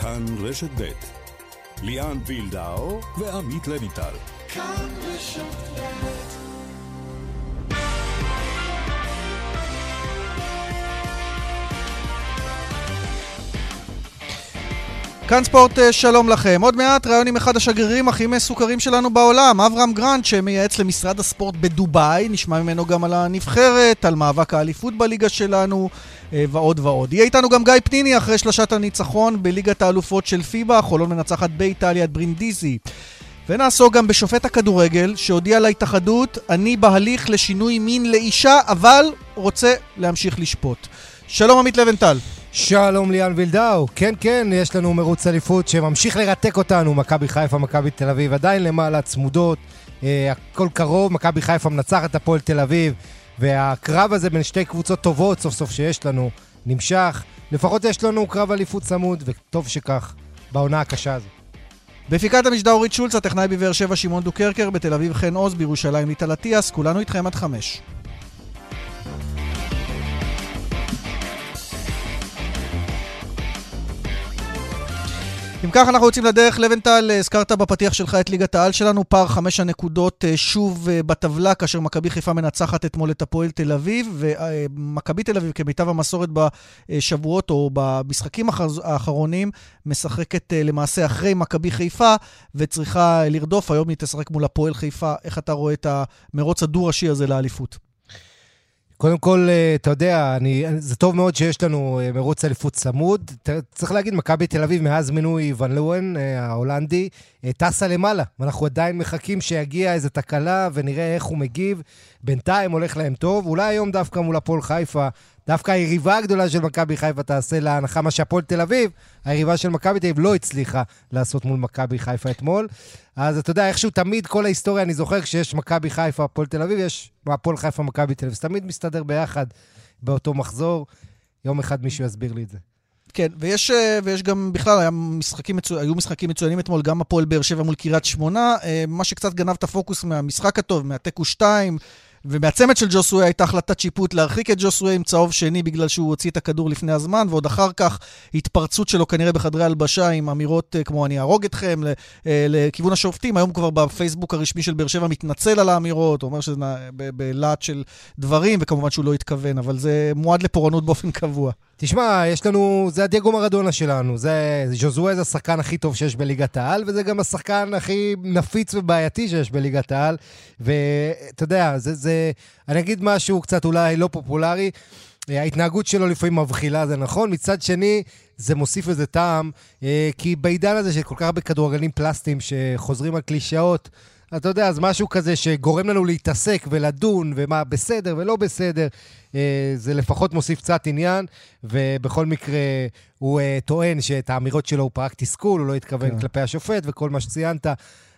כאן רשת ב' ליאן וילדאו ועמית לויטל. כאן רשת ב' כאן ספורט, אה, שלום לכם. עוד מעט ראיון עם אחד השגרירים הכי מסוכרים שלנו בעולם, אברהם גרנט, שמייעץ למשרד הספורט בדובאי. נשמע ממנו גם על הנבחרת, על מאבק האליפות בליגה שלנו, אה, ועוד ועוד. יהיה איתנו גם גיא פניני אחרי שלושת הניצחון בליגת האלופות של פיבה, חולון מנצחת באיטליה את ברינדיזי. ונעסוק גם בשופט הכדורגל, שהודיע להתאחדות, אני בהליך לשינוי מין לאישה, אבל רוצה להמשיך לשפוט. שלום עמית לבנטל. שלום ליאן וילדאו, כן כן, יש לנו מרוץ אליפות שממשיך לרתק אותנו, מכבי חיפה, מכבי תל אביב, עדיין למעלה צמודות, אה, הכל קרוב, מכבי חיפה מנצחת הפועל תל אביב, והקרב הזה בין שתי קבוצות טובות סוף סוף שיש לנו, נמשך. לפחות יש לנו קרב אליפות צמוד, וטוב שכך, בעונה הקשה הזו. בפיקת המשדר אורית שולץ, הטכנאי בבאר שבע שמעון דוקרקר, בתל אביב חן עוז, בירושלים ליטל אטיאס, כולנו איתכם עד חמש. אם כך אנחנו יוצאים לדרך, לבנטל, הזכרת בפתיח שלך את ליגת העל שלנו, פער חמש הנקודות אה, שוב אה, בטבלה, כאשר מכבי חיפה מנצחת אתמול את הפועל תל אביב, ומכבי תל אביב, כמיטב המסורת בשבועות או במשחקים האחרונים, משחקת אה, למעשה אחרי מכבי חיפה, וצריכה לרדוף, היום היא תשחק מול הפועל חיפה. איך אתה רואה את המרוץ הדו-ראשי הזה לאליפות? קודם כל, אה, אתה יודע, אני, זה טוב מאוד שיש לנו אה, מרוץ אליפות צמוד. צריך להגיד, מכבי תל אביב, מאז מינוי ון לואן, אה, ההולנדי, טסה למעלה, ואנחנו עדיין מחכים שיגיע איזו תקלה ונראה איך הוא מגיב. בינתיים הולך להם טוב. אולי היום דווקא מול הפועל חיפה דווקא היריבה הגדולה של מכבי חיפה תעשה לה הנחה מה שהפועל תל אביב, היריבה של מכבי תל אביב לא הצליחה לעשות מול מכבי חיפה אתמול. אז אתה יודע, איכשהו תמיד כל ההיסטוריה, אני זוכר כשיש מכבי חיפה, הפועל תל אביב, יש הפועל חיפה, מכבי תל אביב. זה תמיד מסתדר ביחד באותו מחזור. יום אחד מישהו יסביר לי את זה. כן, ויש, אה, ויש גם, בכלל, משחקים מצו... היו משחקים מצוינים אתמול, גם הפועל באר שבע מול קריית שמונה. אה, מה שקצת גנב את הפוקוס מהמשחק הטוב, מהתיקו 2, ומהצמד של ג'וסווה הייתה החלטת שיפוט להרחיק את ג'וסווה עם צהוב שני בגלל שהוא הוציא את הכדור לפני הזמן, ועוד אחר כך התפרצות שלו כנראה בחדרי הלבשה עם אמירות uh, כמו אני אהרוג אתכם uh, לכיוון השופטים. היום כבר בפייסבוק הרשמי של באר שבע מתנצל על האמירות, אומר שזה בלהט של דברים, וכמובן שהוא לא התכוון, אבל זה מועד לפורענות באופן קבוע. תשמע, יש לנו, זה הדייגו מרדונה שלנו. זה, ז'וזואה זה השחקן הכי טוב שיש בליגת העל, וזה גם השחקן הכי נפיץ ובעייתי שיש בליגת העל. ואתה יודע, זה, זה, אני אגיד משהו קצת אולי לא פופולרי. ההתנהגות שלו לפעמים מבחילה, זה נכון. מצד שני, זה מוסיף איזה טעם, אה, כי בעידן הזה של כל כך הרבה כדורגלים פלסטיים שחוזרים על קלישאות, אתה יודע, אז משהו כזה שגורם לנו להתעסק ולדון, ומה בסדר ולא בסדר, אה, זה לפחות מוסיף קצת עניין, ובכל מקרה הוא אה, טוען שאת האמירות שלו הוא פרק תסכול, הוא לא התכוון כן. כלפי השופט וכל מה שציינת.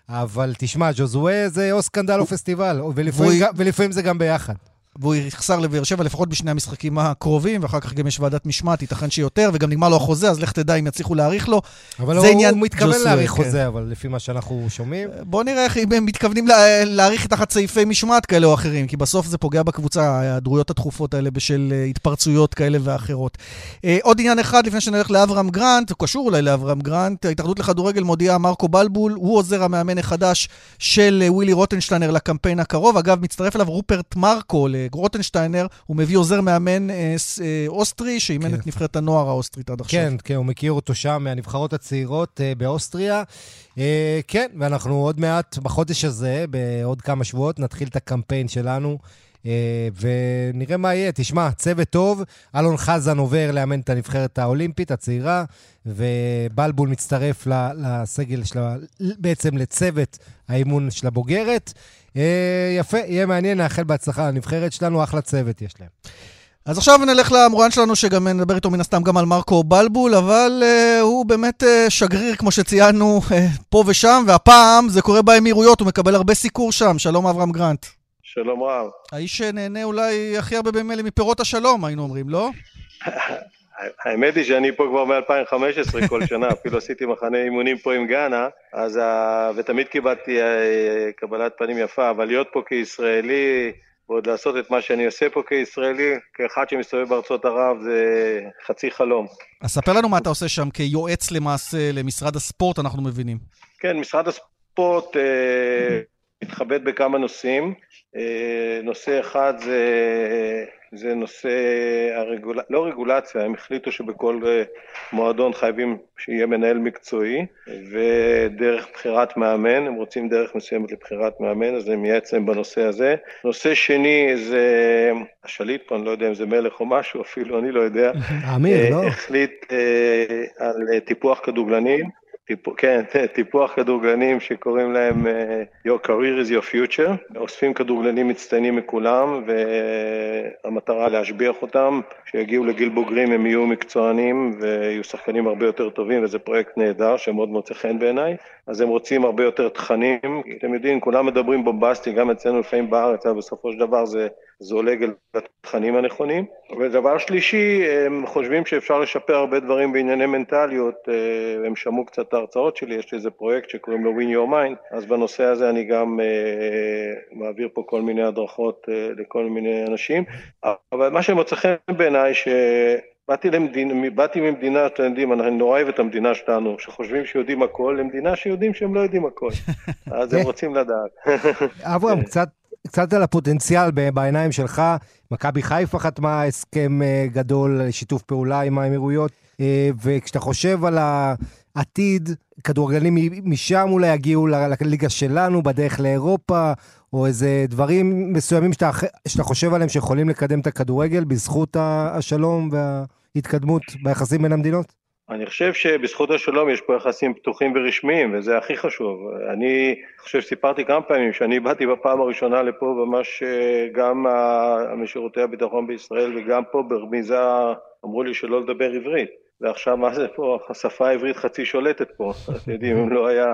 אבל תשמע, ג'וזואה זה או סקנדל או פסטיבל, ולפעמים, ולפעמים זה גם ביחד. והוא יחסר לבאר שבע לפחות בשני המשחקים הקרובים, ואחר כך גם יש ועדת משמעת, ייתכן שיותר, וגם נגמר לו החוזה, אז לך תדע אם יצליחו להאריך לו. אבל הוא, הוא מתכוון להאריך כן. חוזה, אבל לפי מה שאנחנו שומעים. בוא נראה איך הם מתכוונים לה, להאריך תחת סעיפי משמעת כאלה או אחרים, כי בסוף זה פוגע בקבוצה, ההיעדרויות התכופות האלה בשל אה, התפרצויות כאלה ואחרות. אה, עוד עניין אחד לפני שנלך לאברהם גרנט, הוא קשור אולי לאברהם גרנט, ההתאחדות לכדורגל מודיעה מרקו בלבול, הוא עוזר המאמן החדש של אה, ווילי רוטנשטיינר לקמפיין הקרוב. אגב, מצטרף אליו רופרט מרקו, רוטנשטיינר, הוא מביא עוזר מאמן אה, אה, אוסטרי, שאימן כן. את נבחרת הנוער האוסטרית עד עכשיו. כן, כן, הוא מכיר אותו שם מהנבחרות הצעירות אה, באוסטריה. כן, ואנחנו עוד מעט, בחודש הזה, בעוד כמה שבועות, נתחיל את הקמפיין שלנו. אה, ונראה מה יהיה. תשמע, צוות טוב, אלון חזן עובר לאמן את הנבחרת האולימפית הצעירה, ובלבול מצטרף לסגל שלה, בעצם לצוות האימון של הבוגרת. אה, יפה, יהיה מעניין, נאחל בהצלחה לנבחרת שלנו, אחלה צוות יש להם. אז עכשיו נלך למרואיין שלנו, שגם נדבר איתו מן הסתם גם על מרקו בלבול, אבל uh, הוא באמת uh, שגריר, כמו שציינו, uh, פה ושם, והפעם זה קורה באמירויות, הוא מקבל הרבה סיקור שם. שלום, אברהם גרנט. שלום רב. האיש שנהנה אולי הכי הרבה במילא מפירות השלום, היינו אומרים, לא? האמת היא שאני פה כבר מ-2015 כל שנה, אפילו עשיתי מחנה אימונים פה עם גאנה, אז, ותמיד קיבלתי אה, קבלת פנים יפה, אבל להיות פה כישראלי ועוד לעשות את מה שאני עושה פה כישראלי, כאחד שמסתובב בארצות ערב, זה חצי חלום. אז ספר לנו מה אתה עושה שם כיועץ למעשה למשרד הספורט, אנחנו מבינים. כן, משרד הספורט אה, מתחבט בכמה נושאים. אה, נושא אחד זה זה נושא הרגולציה, לא רגולציה, הם החליטו שבכל אה, מועדון חייבים שיהיה מנהל מקצועי ודרך בחירת מאמן, הם רוצים דרך מסוימת לבחירת מאמן, אז הם מייעץ להם בנושא הזה. נושא שני זה השליט פה, אני לא יודע אם זה מלך או משהו, אפילו אני לא יודע. אמיר, אה, לא? החליט על טיפוח כדורגלנים. טיפ... כן, טיפוח כדורגלנים שקוראים להם uh, Your career is your future. אוספים כדורגלנים מצטיינים מכולם, והמטרה להשביח אותם, כשיגיעו לגיל בוגרים הם יהיו מקצוענים ויהיו שחקנים הרבה יותר טובים, וזה פרויקט נהדר שמאוד מוצא חן בעיניי. אז הם רוצים הרבה יותר תכנים. אתם יודעים, כולם מדברים בומבסטי, גם אצלנו לפעמים בארץ, אבל בסופו של דבר זה זולג אל התכנים הנכונים. ודבר שלישי, הם חושבים שאפשר לשפר הרבה דברים בענייני מנטליות, אה, הם שמעו קצת את ההרצאות שלי, יש לי איזה פרויקט שקוראים לו Win Your Mind, אז בנושא הזה אני גם אה, מעביר פה כל מיני הדרכות אה, לכל מיני אנשים. אבל מה שמוצא חן בעיניי, ש... באתי, למדינ... באתי ממדינה, אתם יודעים, אני נורא אוהב את המדינה שלנו, שחושבים שיודעים הכל, למדינה שיודעים שהם לא יודעים הכל. אז הם רוצים לדעת. אברהם, קצת קצת על הפוטנציאל בעיניים שלך. מכבי חיפה חתמה הסכם אה, גדול לשיתוף פעולה עם האמירויות, אה, וכשאתה חושב על העתיד, כדורגלנים משם אולי יגיעו לליגה שלנו, בדרך לאירופה, או איזה דברים מסוימים שאתה, שאתה חושב עליהם שיכולים לקדם את הכדורגל בזכות השלום וההתקדמות ביחסים בין המדינות? אני חושב שבזכות השלום יש פה יחסים פתוחים ורשמיים, וזה הכי חשוב. אני חושב שסיפרתי כמה פעמים שאני באתי בפעם הראשונה לפה, ממש אה, גם משירותי הביטחון בישראל וגם פה ברמיזה אמרו לי שלא לדבר עברית. ועכשיו מה זה פה, השפה העברית חצי שולטת פה, אתם יודעים, אם לא היה,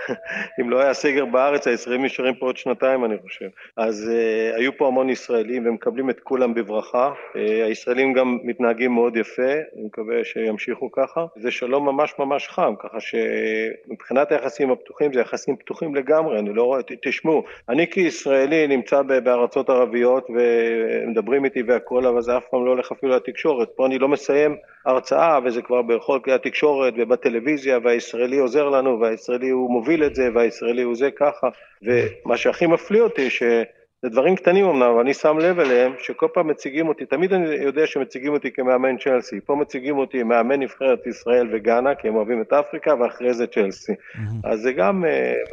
אם לא היה סגר בארץ, הישראלים נשארים פה עוד שנתיים אני חושב. אז uh, היו פה המון ישראלים ומקבלים את כולם בברכה, uh, הישראלים גם מתנהגים מאוד יפה, אני מקווה שימשיכו ככה, זה שלום ממש ממש חם, ככה שמבחינת היחסים הפתוחים זה יחסים פתוחים לגמרי, אני לא רואה, תשמעו, אני כישראלי נמצא בארצות ערביות ומדברים איתי והכל, אבל זה אף פעם לא הולך אפילו לתקשורת, פה אני לא מסיים הרצאה וזה כבר בכל כלי התקשורת ובטלוויזיה והישראלי עוזר לנו והישראלי הוא מוביל את זה והישראלי הוא זה ככה. ומה שהכי מפליא אותי ש... זה דברים קטנים אמנם, אבל אני שם לב אליהם, שכל פעם מציגים אותי, תמיד אני יודע שמציגים אותי כמאמן צ'לסי, פה מציגים אותי מאמן נבחרת ישראל וגאנה, כי הם אוהבים את אפריקה, ואחרי זה צ'לסי. אז זה גם uh,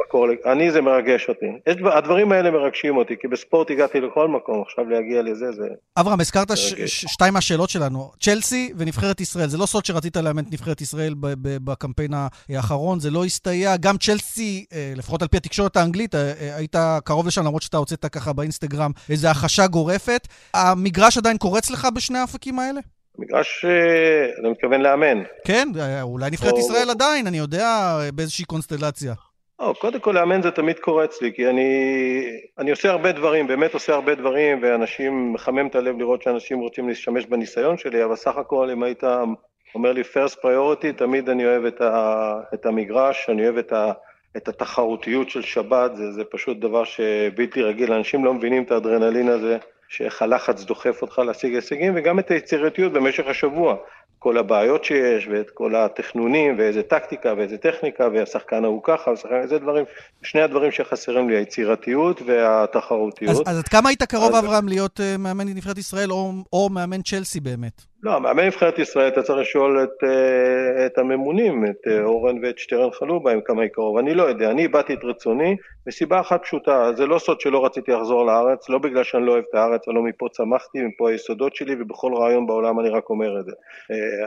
מקור, אני זה מרגש אותי. יש, הדברים האלה מרגשים אותי, כי בספורט הגעתי לכל מקום, עכשיו להגיע לזה זה... אברהם, הזכרת שתיים מהשאלות שלנו, צ'לסי ונבחרת ישראל, זה לא סוד שרצית לאמן את נבחרת ישראל בקמפיין האחרון, זה לא הסתייע, גם צ'לסי, אה, לפחות על פי התקשורת האנגלית, אה, היית קרוב לשם, למרות שאתה הוצאת ככה באינסטגרם איזו החשה גורפת. המגרש עדיין קורץ לך בשני האפקים האלה? מגרש, אה, אני מתכוון לאמן. כן, אה, אולי נבחרת או... ישראל עדיין, אני יודע, באיזושהי קונסטלציה. או, קודם כל לאמן זה תמיד קורץ לי, כי אני, אני עושה הרבה דברים, באמת עושה הרבה דברים, ואנשים, מחמם את הלב לראות שאנשים רוצים להשתמש בניסיון שלי, אבל סך הכל אם היית אומר לי first priority, תמיד אני אוהב את, ה, את המגרש, אני אוהב את ה... את התחרותיות של שבת, זה, זה פשוט דבר שבלתי רגיל, אנשים לא מבינים את האדרנלין הזה, שאיך הלחץ דוחף אותך להשיג הישגים, וגם את היצירתיות במשך השבוע. כל הבעיות שיש, ואת כל התכנונים, ואיזה טקטיקה, ואיזה טכניקה, והשחקן ההוא ככה, והשחקן, זה דברים, שני הדברים שחסרים לי, היצירתיות והתחרותיות. אז, אז עד כמה היית קרוב, אז... אברהם, להיות uh, מאמן נבחרת ישראל, או, או מאמן צ'לסי באמת? לא, מאמן נבחרת ישראל, אתה צריך לשאול את, אה, את הממונים, את אה, אורן ואת שטרן חלובה, עם כמה היא קרוב. אני לא יודע, אני איבדתי את רצוני, מסיבה אחת פשוטה, זה לא סוד שלא רציתי לחזור לארץ, לא בגלל שאני לא אוהב את הארץ, או לא מפה צמחתי, מפה היסודות שלי, ובכל רעיון בעולם אני רק אומר את זה.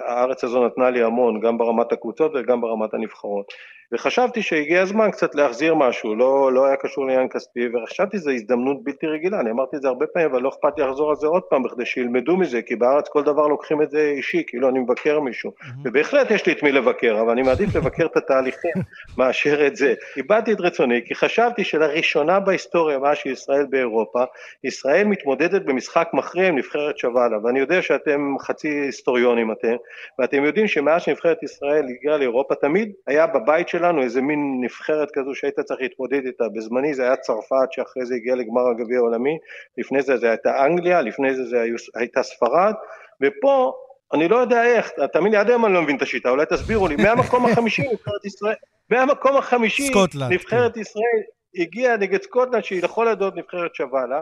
הארץ הזו נתנה לי המון, גם ברמת הקבוצות וגם ברמת הנבחרות. וחשבתי שהגיע הזמן קצת להחזיר משהו, לא, לא היה קשור לעניין כספי, וחשבתי שזו הזדמנות בלתי רגילה, אני אמרתי את זה הרבה פעמים, אבל לא אכפת לי לחזור על זה עוד פעם, בכדי שילמדו מזה, כי בארץ כל דבר לוקחים את זה אישי, כאילו אני מבקר מישהו, mm-hmm. ובהחלט יש לי את מי לבקר, אבל אני מעדיף לבקר את התהליכים מאשר את זה. איבדתי את רצוני, כי חשבתי שלראשונה בהיסטוריה, מאז שישראל באירופה, ישראל מתמודדת במשחק מכריע עם נבחרת שווה לה, ואני יודע שאתם חצי היסטוריונים אתם, ואתם יודעים שמאז שנבחרת ישראל הגיעה לאירופה, תמיד היה בבית של שלנו, איזה מין נבחרת כזו שהיית צריך להתמודד איתה. בזמני זה היה צרפת שאחרי זה הגיעה לגמר הגביע העולמי, לפני זה זה הייתה אנגליה, לפני זה זה הייתה ספרד, ופה אני לא יודע איך, תאמין לי, עד היום אני לא מבין את השיטה, אולי תסבירו לי, מהמקום החמישי נבחרת ישראל, מהמקום החמישי נבחרת כן. ישראל הגיעה נגד סקוטלנד שהיא לכל הדעות נבחרת שווה לה,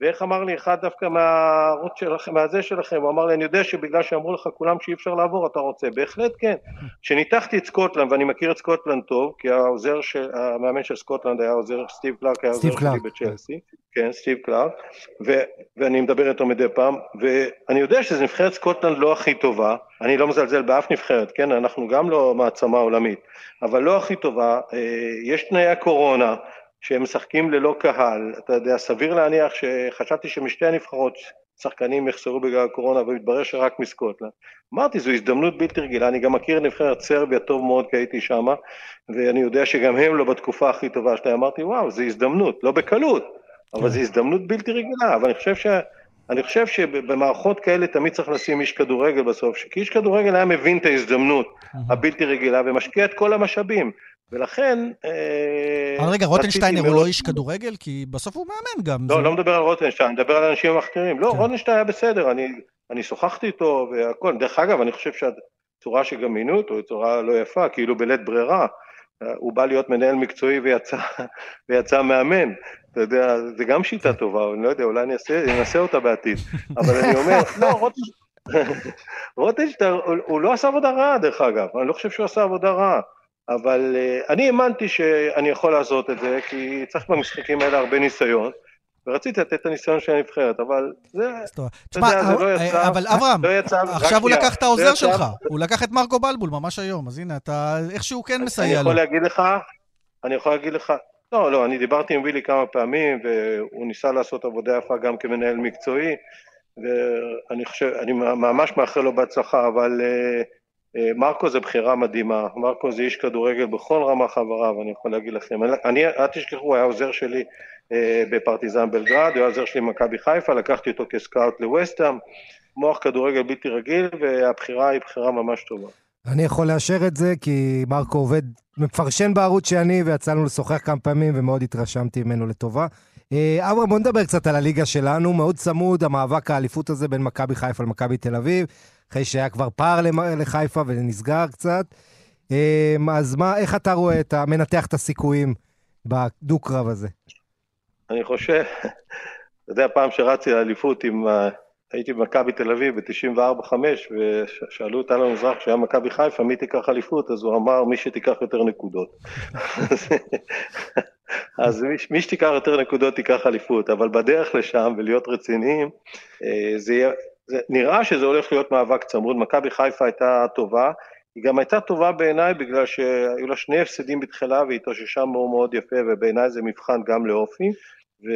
ואיך אמר לי אחד דווקא מהערוץ שלכם, מהזה שלכם, הוא אמר לי, אני יודע שבגלל שאמרו לך כולם שאי אפשר לעבור, אתה רוצה. בהחלט כן. כשניתחתי את סקוטלנד, ואני מכיר את סקוטלנד טוב, כי העוזר של, המאמן של סקוטלנד היה עוזר, סטיב קלארק היה עוזר שלי בצ'לסי. כן, סטיב קלארק, ו- ואני מדבר איתו מדי פעם, ואני יודע שזו נבחרת סקוטלנד לא הכי טובה, אני לא מזלזל באף נבחרת, כן, אנחנו גם לא מעצמה עולמית, אבל לא הכי טובה, אה, יש תנאי הקורונה, שהם משחקים ללא קהל, אתה יודע, סביר להניח שחשבתי שמשתי הנבחרות שחקנים יחסרו בגלל הקורונה ומתברר שרק מסקוטלנד. אמרתי, זו הזדמנות בלתי רגילה, אני גם מכיר נבחרת סרביה טוב מאוד כי הייתי שמה, ואני יודע שגם הם לא בתקופה הכי טובה שלהם, אמרתי, וואו, זו הזדמנות, לא בקלות, אבל זו הזדמנות בלתי רגילה, אבל אני חושב ש... אני חושב שבמערכות כאלה תמיד צריך לשים איש כדורגל בסוף, כי איש כדורגל היה מבין את ההזדמנות הבלתי רגילה ומשקיע את כל המשאבים. ולכן... אה, אבל רגע, רוטנשטיינר הוא לא איש כדורגל? כי בסוף הוא מאמן גם. לא, לא מדבר על רוטנשטיין, אני מדבר על אנשים אחרים. לא, כן. רוטנשטיין היה בסדר, אני שוחחתי איתו והכל. דרך אגב, אני חושב שהצורה שגם מינו אותו היא צורה לא יפה, כאילו בלית ברירה. הוא בא להיות מנהל מקצועי ויצא, ויצא מאמן. אתה יודע, זה גם שיטה טובה, אני לא יודע, אולי אני אנסה אותה בעתיד. אבל אני אומר, לא, רוטנשטיין, הוא לא עשה עבודה רעה, דרך אגב. אני לא חושב שהוא עשה עבודה רעה. אבל uh, אני האמנתי שאני יכול לעשות את זה, כי צריך במשחקים האלה הרבה ניסיון, ורציתי לתת את הניסיון של הנבחרת, אבל זה, זה לא יצא, אבל אברהם, לא עכשיו הוא לקח את העוזר שלך, הוא לקח את מרקו בלבול ממש היום, אז הנה, אתה איכשהו כן מסייע לו. אני יכול להגיד לך, אני יכול להגיד לך, לא, לא, אני דיברתי עם וילי כמה פעמים, והוא ניסה לעשות עבודה יפה גם כמנהל מקצועי, ואני חושב, אני ממש מאחל לו בהצלחה, אבל... Uh, אה, מרקו זה בחירה מדהימה, מרקו זה איש כדורגל בכל רמה חבריו, אני יכול להגיד לכם. אני, אל תשכחו, הוא היה עוזר שלי אה, בפרטיזן בלגרד, הוא היה עוזר שלי במכבי חיפה, לקחתי אותו כסקאוט לווסטהאם, מוח כדורגל בלתי רגיל, והבחירה היא בחירה ממש טובה. אני יכול לאשר את זה, כי מרקו עובד, מפרשן בערוץ שאני, ויצא לנו לשוחח כמה פעמים, ומאוד התרשמתי ממנו לטובה. אה, אברהם, בוא נדבר קצת על הליגה שלנו, מאוד צמוד, המאבק האליפות הזה בין מכבי חיפה למכבי תל אביב. אחרי שהיה כבר פער לחיפה ונסגר קצת. אמ, אז מה, איך אתה רואה, אתה מנתח את הסיכויים בדו-קרב הזה? אני חושב, אתה יודע, פעם שרצתי לאליפות עם, הייתי במכבי תל אביב ב-94-5, ושאלו את אלון מזרח, כשהיה מכבי חיפה, מי תיקח אליפות? אז הוא אמר, מי שתיקח יותר נקודות. אז מי, מי שתיקח יותר נקודות תיקח אליפות, אבל בדרך לשם, ולהיות רציניים, אה, זה יהיה... זה, נראה שזה הולך להיות מאבק צמוד, מכבי חיפה הייתה טובה, היא גם הייתה טובה בעיניי בגלל שהיו לה שני הפסדים בתחילה והיא התאוששה מאוד מאוד יפה ובעיניי זה מבחן גם לאופי. ו...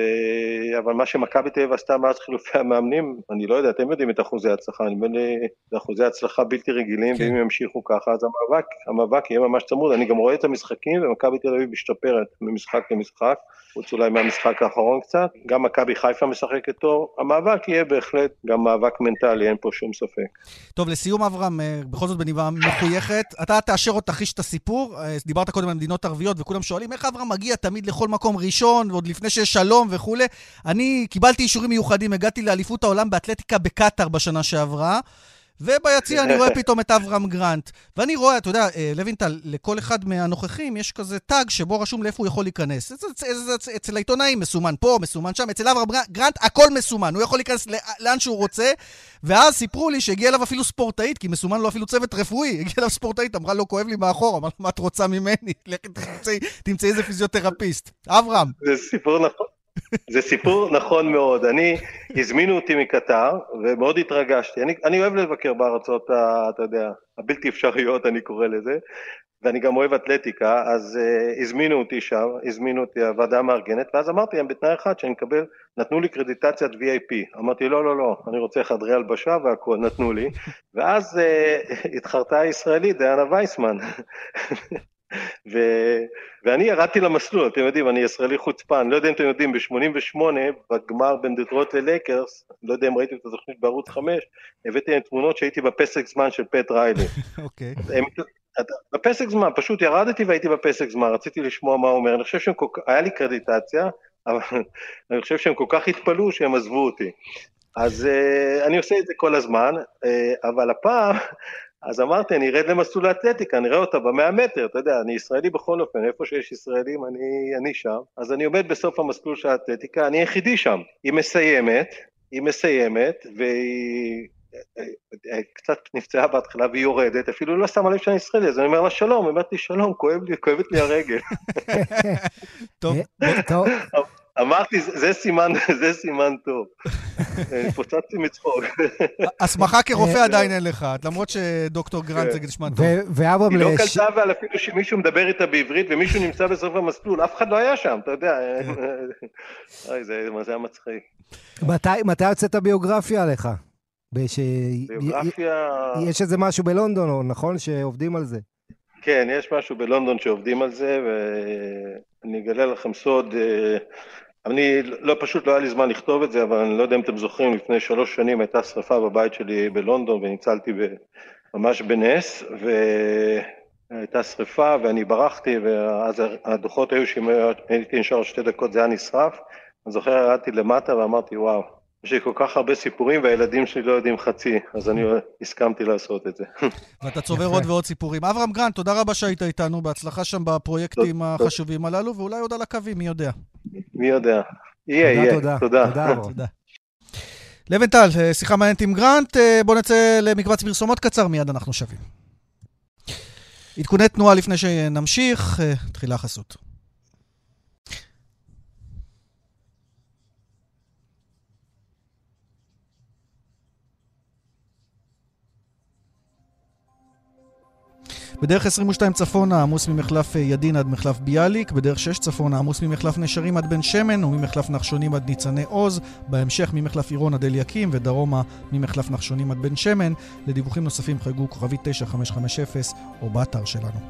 אבל מה שמכבי תל אביב עשתה מאז חילופי המאמנים, אני לא יודע, אתם יודעים את אחוזי ההצלחה, נדמה לי, זה אחוזי הצלחה בלתי רגילים, כן. ואם ימשיכו ככה, אז המאבק, המאבק יהיה ממש צמוד. אני גם רואה את המשחקים, ומכבי תל אביב משתפרת ממשחק למשחק, חוץ אולי מהמשחק האחרון קצת, גם מכבי חיפה משחקת טוב, המאבק יהיה בהחלט גם מאבק מנטלי, אין פה שום ספק. טוב, לסיום אברהם, אה, בכל זאת בניבה מחויכת, אתה תאשר או תחיש את הסיפור, אה, דיברת קודם על מדינות ערביות, וכולם שואלים איך אברהם מגיע תמיד לכל מקום ראשון, ועוד לפני שיש שלום וכולי. אני קיבלתי אישורים מיוחדים, הגעתי לאליפות העולם באתלטיקה בקטאר בשנה שעברה. וביציע אני רואה פתאום את אברהם גרנט. ואני רואה, אתה יודע, אה, לוינטל, לכל אחד מהנוכחים יש כזה טאג שבו רשום לאיפה הוא יכול להיכנס. אצל, העיתונאים מסומן פה, מסומן שם, אצל אברהם גרנט הכל מסומן, הוא יכול להיכנס לאן שהוא רוצה. ואז סיפרו לי שהגיע אליו אפילו ספורטאית, כי מסומן לו אפילו צוות רפואי, הגיע אליו ספורטאית, אמרה לו, כואב לי מאחור, אמר מה את רוצה ממני? לכי תמצאי איזה פיזיותרפיסט. אברהם. זה סיפור נכון. זה סיפור נכון מאוד. אני, הזמינו אותי מקטר, ומאוד התרגשתי. אני, אני אוהב לבקר בארצות, ה, אתה יודע, הבלתי אפשריות, אני קורא לזה, ואני גם אוהב אתלטיקה, אז uh, הזמינו אותי שם, הזמינו אותי הוועדה המארגנת, ואז אמרתי להם בתנאי אחד שאני מקבל, נתנו לי קרדיטציית VIP. אמרתי, לא, לא, לא, אני רוצה חדרי הלבשה והכול, נתנו לי. ואז uh, התחרתה הישראלית, דיאנה וייסמן. ו... ואני ירדתי למסלול, אתם יודעים, אני ישראלי חוצפן, לא יודע אם אתם יודעים, ב-88, בגמר בין דטרוט ללייקרס, לא יודע אם ראיתם את התוכנית בערוץ 5, הבאתי להם תמונות שהייתי בפסק זמן של פט ריילי. אוקיי. בפסק זמן, פשוט ירדתי והייתי בפסק זמן, רציתי לשמוע מה הוא אומר, אני חושב שהיה לי קרדיטציה, אבל אני חושב שהם כל כך התפלאו שהם עזבו אותי. אז uh, אני עושה את זה כל הזמן, uh, אבל הפעם, אז אמרתי, אני ארד למסלול האתלטיקה, אני אראה אותה במאה מטר, אתה יודע, אני ישראלי בכל אופן, איפה שיש ישראלים אני, אני שם. אז אני עומד בסוף המסלול של האתלטיקה, אני היחידי שם. היא מסיימת, היא מסיימת, והיא קצת נפצעה בהתחלה והיא יורדת, אפילו לא שמה לב שאני ישראלי, אז אני אומר לה שלום, היא אומרת לי שלום, כואב לי, כואבת לי הרגל. טוב, טוב. אמרתי, זה סימן, זה סימן טוב. פוצצתי מצחוק. הסמכה כרופא עדיין אין לך, למרות שדוקטור גרנט זה נשמע טוב. ואברהם... היא לא קלטה אבל אפילו שמישהו מדבר איתה בעברית ומישהו נמצא בסוף המסלול, אף אחד לא היה שם, אתה יודע. אוי, זה היה מצחיק. מתי יוצאת הביוגרפיה עליך? ביוגרפיה... יש איזה משהו בלונדון, נכון? שעובדים על זה. כן, יש משהו בלונדון שעובדים על זה, ואני אגלה לכם סוד, אה, אני, לא, פשוט לא היה לי זמן לכתוב את זה, אבל אני לא יודע אם אתם זוכרים, לפני שלוש שנים הייתה שרפה בבית שלי בלונדון, וניצלתי ממש בנס, והייתה שרפה, ואני ברחתי, ואז הדוחות היו שאם הייתי נשאר שתי דקות זה היה נשרף. אני זוכר, ירדתי למטה ואמרתי, וואו, יש לי כל כך הרבה סיפורים והילדים שלי לא יודעים חצי, אז אני הסכמתי לעשות את זה. ואתה צובר עוד ועוד סיפורים. אברהם גרנט, תודה רבה שהיית איתנו, בהצלחה שם בפרויקטים החשובים הללו, ואולי עוד על הקווים, מי יודע. מי יודע. יהיה, יהיה. תודה, תודה. תודה. לבנטל, שיחה מעניינת עם גרנט, בואו נצא למקבץ פרסומות קצר, מיד אנחנו שווים. עדכוני תנועה לפני שנמשיך, תחילה חסות. בדרך 22 צפונה עמוס ממחלף אה, ידין עד מחלף ביאליק, בדרך 6 צפונה עמוס ממחלף נשרים עד בן שמן וממחלף נחשונים עד ניצני עוז, בהמשך ממחלף עירון עד אליקים ודרומה ממחלף נחשונים עד בן שמן. לדיווחים נוספים חייגו כוכבית 9550 או באתר שלנו.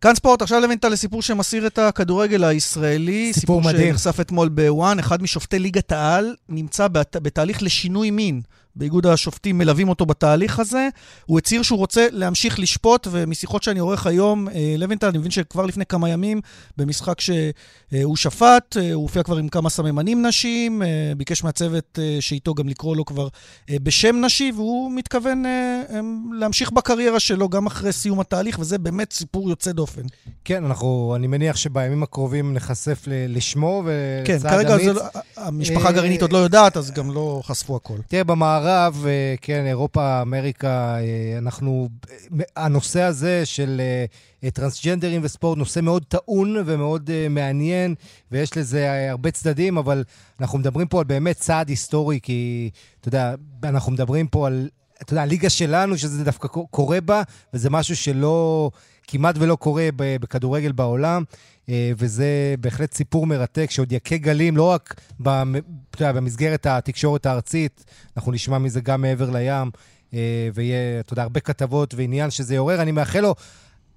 כאן ספורט, עכשיו לוינטל לסיפור שמסיר את הכדורגל הישראלי. סיפור, סיפור מדהים. שנחשף אתמול בוואן, אחד משופטי ליגת העל נמצא בת, בתהליך לשינוי מין. באיגוד השופטים מלווים אותו בתהליך הזה. הוא הצהיר שהוא רוצה להמשיך לשפוט, ומשיחות שאני עורך היום, אה, לוינטל, אני מבין שכבר לפני כמה ימים, במשחק שהוא שפט, אה, הוא הופיע כבר עם כמה סממנים נשיים, אה, ביקש מהצוות שאיתו גם לקרוא לו כבר בשם נשי, והוא מתכוון להמשיך בקריירה שלו גם אחרי סיום התהליך, וזה באמת סיפור יוצא דופן. כן, אנחנו, אני מניח שבימים הקרובים נחשף לשמו וצעד כן, כרגע זה, לא- המשפחה הגרעינית עוד לא יודעת, אז גם לא חשפו הכל. תראה, במערב... במערב, אה, כן, אירופה, אמריקה, אה, אנחנו... הנושא הזה של אה, טרנסג'נדרים וספורט, נושא מאוד טעון ומאוד מעניין, ויש לזה הרבה צדדים, אבל אנחנו מדברים פה על באמת צעד היסטורי, כי, אתה יודע, אנחנו מדברים פה על, אתה יודע, הליגה שלנו, שזה דווקא קורה בה, וזה משהו שלא... כמעט ולא קורה בכדורגל בעולם, אה, וזה בהחלט סיפור מרתק שעוד יכה גלים, לא רק במסגרת התקשורת הארצית, אנחנו נשמע מזה גם מעבר לים, אה, ויהיה, אתה יודע, הרבה כתבות ועניין שזה יעורר. אני מאחל לו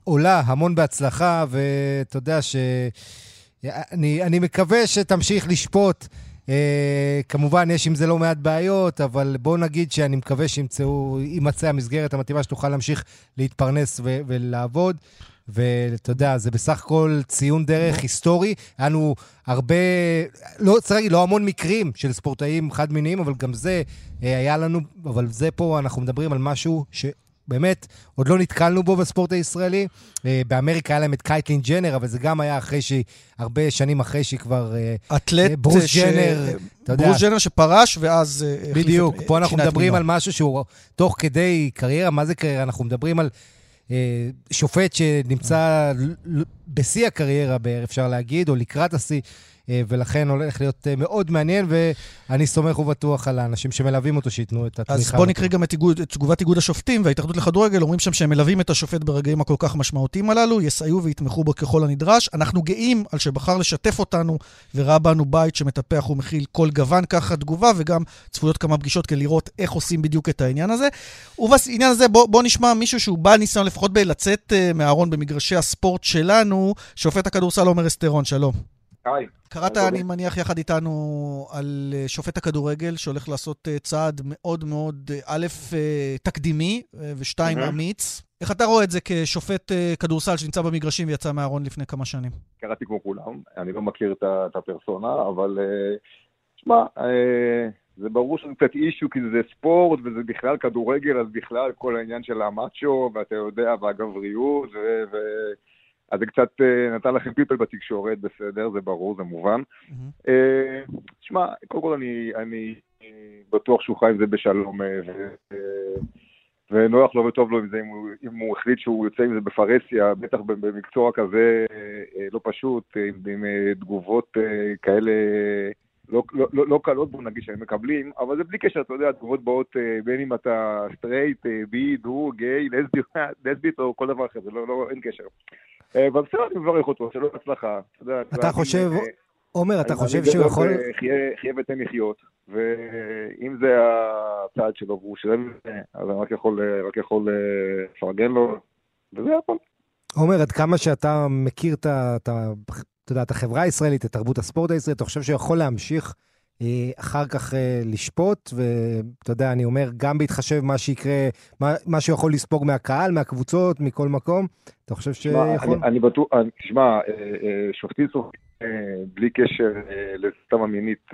עולה המון בהצלחה, ואתה יודע ש... אני, אני מקווה שתמשיך לשפוט. Uh, כמובן, יש עם זה לא מעט בעיות, אבל בואו נגיד שאני מקווה יימצא המסגרת המתאימה שתוכל להמשיך להתפרנס ו- ולעבוד. ואתה יודע, זה בסך הכל ציון דרך היסטורי. היה לנו הרבה, לא צריך להגיד, לא המון מקרים של ספורטאים חד-מיניים, אבל גם זה אה, היה לנו, אבל זה פה, אנחנו מדברים על משהו ש... באמת, עוד לא נתקלנו בו בספורט הישראלי. אה, באמריקה היה להם את קייטלין ג'נר, אבל זה גם היה אחרי שהיא, הרבה שנים אחרי שהיא כבר... אה, אתלט, ברוס ש... ג'נר, אתה יודע. ברוס ג'נר שפרש, ואז... בדיוק, פה אנחנו מדברים מינו. על משהו שהוא תוך כדי קריירה, מה זה קריירה? אנחנו מדברים על אה, שופט שנמצא בשיא הקריירה, אפשר להגיד, או לקראת השיא. אה, ולכן הולך להיות אה, מאוד מעניין, ואני סומך ובטוח על האנשים שמלווים אותו, שייתנו את התמיכה. אז בואו נקריא גם את, איגוד, את תגובת איגוד השופטים וההתאחדות לכדורגל, אומרים שם שהם מלווים את השופט ברגעים הכל כך משמעותיים הללו, יסייעו ויתמכו בו ככל הנדרש. אנחנו גאים על שבחר לשתף אותנו וראה בנו בית שמטפח ומכיל כל גוון, ככה תגובה, וגם צפויות כמה פגישות כדי לראות איך עושים בדיוק את העניין הזה. ובעניין הזה בואו בוא נשמע מישהו שהוא בעל ניסיון לפחות בלצאת uh, מהארון במגרשי הספורט שלנו, שופט הכדורסל עומר אסטרון, שלום. היי. קראת, אני מניח, יחד איתנו על אה, שופט הכדורגל שהולך לעשות אה, צעד מאוד מאוד, אה, א', תקדימי, ושתיים, אמיץ. איך אתה רואה את זה כשופט כדורסל שנמצא במגרשים ויצא מהארון לפני כמה שנים? קראתי כמו כולם, אני לא מכיר את הפרסונה, אבל שמע, זה ברור שזה קצת אישו, כי זה ספורט, וזה בכלל כדורגל, אז בכלל כל העניין של המאצ'ו, ואתה יודע, והגבריות, ו... ו... אז זה קצת uh, נתן לכם פיפל בתקשורת, בסדר, זה ברור, זה מובן. Mm-hmm. שמע, קודם כל אני, אני בטוח שהוא חי עם זה בשלום, ו, ונוח לו וטוב לו עם זה, אם הוא, אם הוא החליט שהוא יוצא עם זה בפרהסיה, בטח במקצוע כזה לא פשוט, עם, עם תגובות כאלה... לא, לא, לא, לא קלות, בוא נגיד, שהם מקבלים, אבל זה בלי קשר, אתה יודע, התגובות באות בין אם אתה סטרייט, בי, דו, גיי, לסבית או כל דבר אחר, זה לא, לא, אין קשר. אה, אבל בסדר, אני מברך אותו, שלא הצלחה. אתה חושב, עומר, אתה חושב שהוא יכול... חיה ותן לחיות, ואם זה הצעד שלו והוא שלם אז אני רק יכול לפרגן לו, וזה הכל. עומר, עד כמה שאתה מכיר את את החברה הישראלית, את תרבות הספורט הישראלית, אתה חושב שהוא יכול להמשיך אה, אחר כך אה, לשפוט, ואתה יודע, אני אומר, גם בהתחשב מה שיקרה, מה, מה שהוא יכול לספוג מהקהל, מהקבוצות, מכל מקום, אתה חושב שיכול? אני, אני בטוח, תשמע, אה, שופטים סופרים בלי קשר לסתם המינית,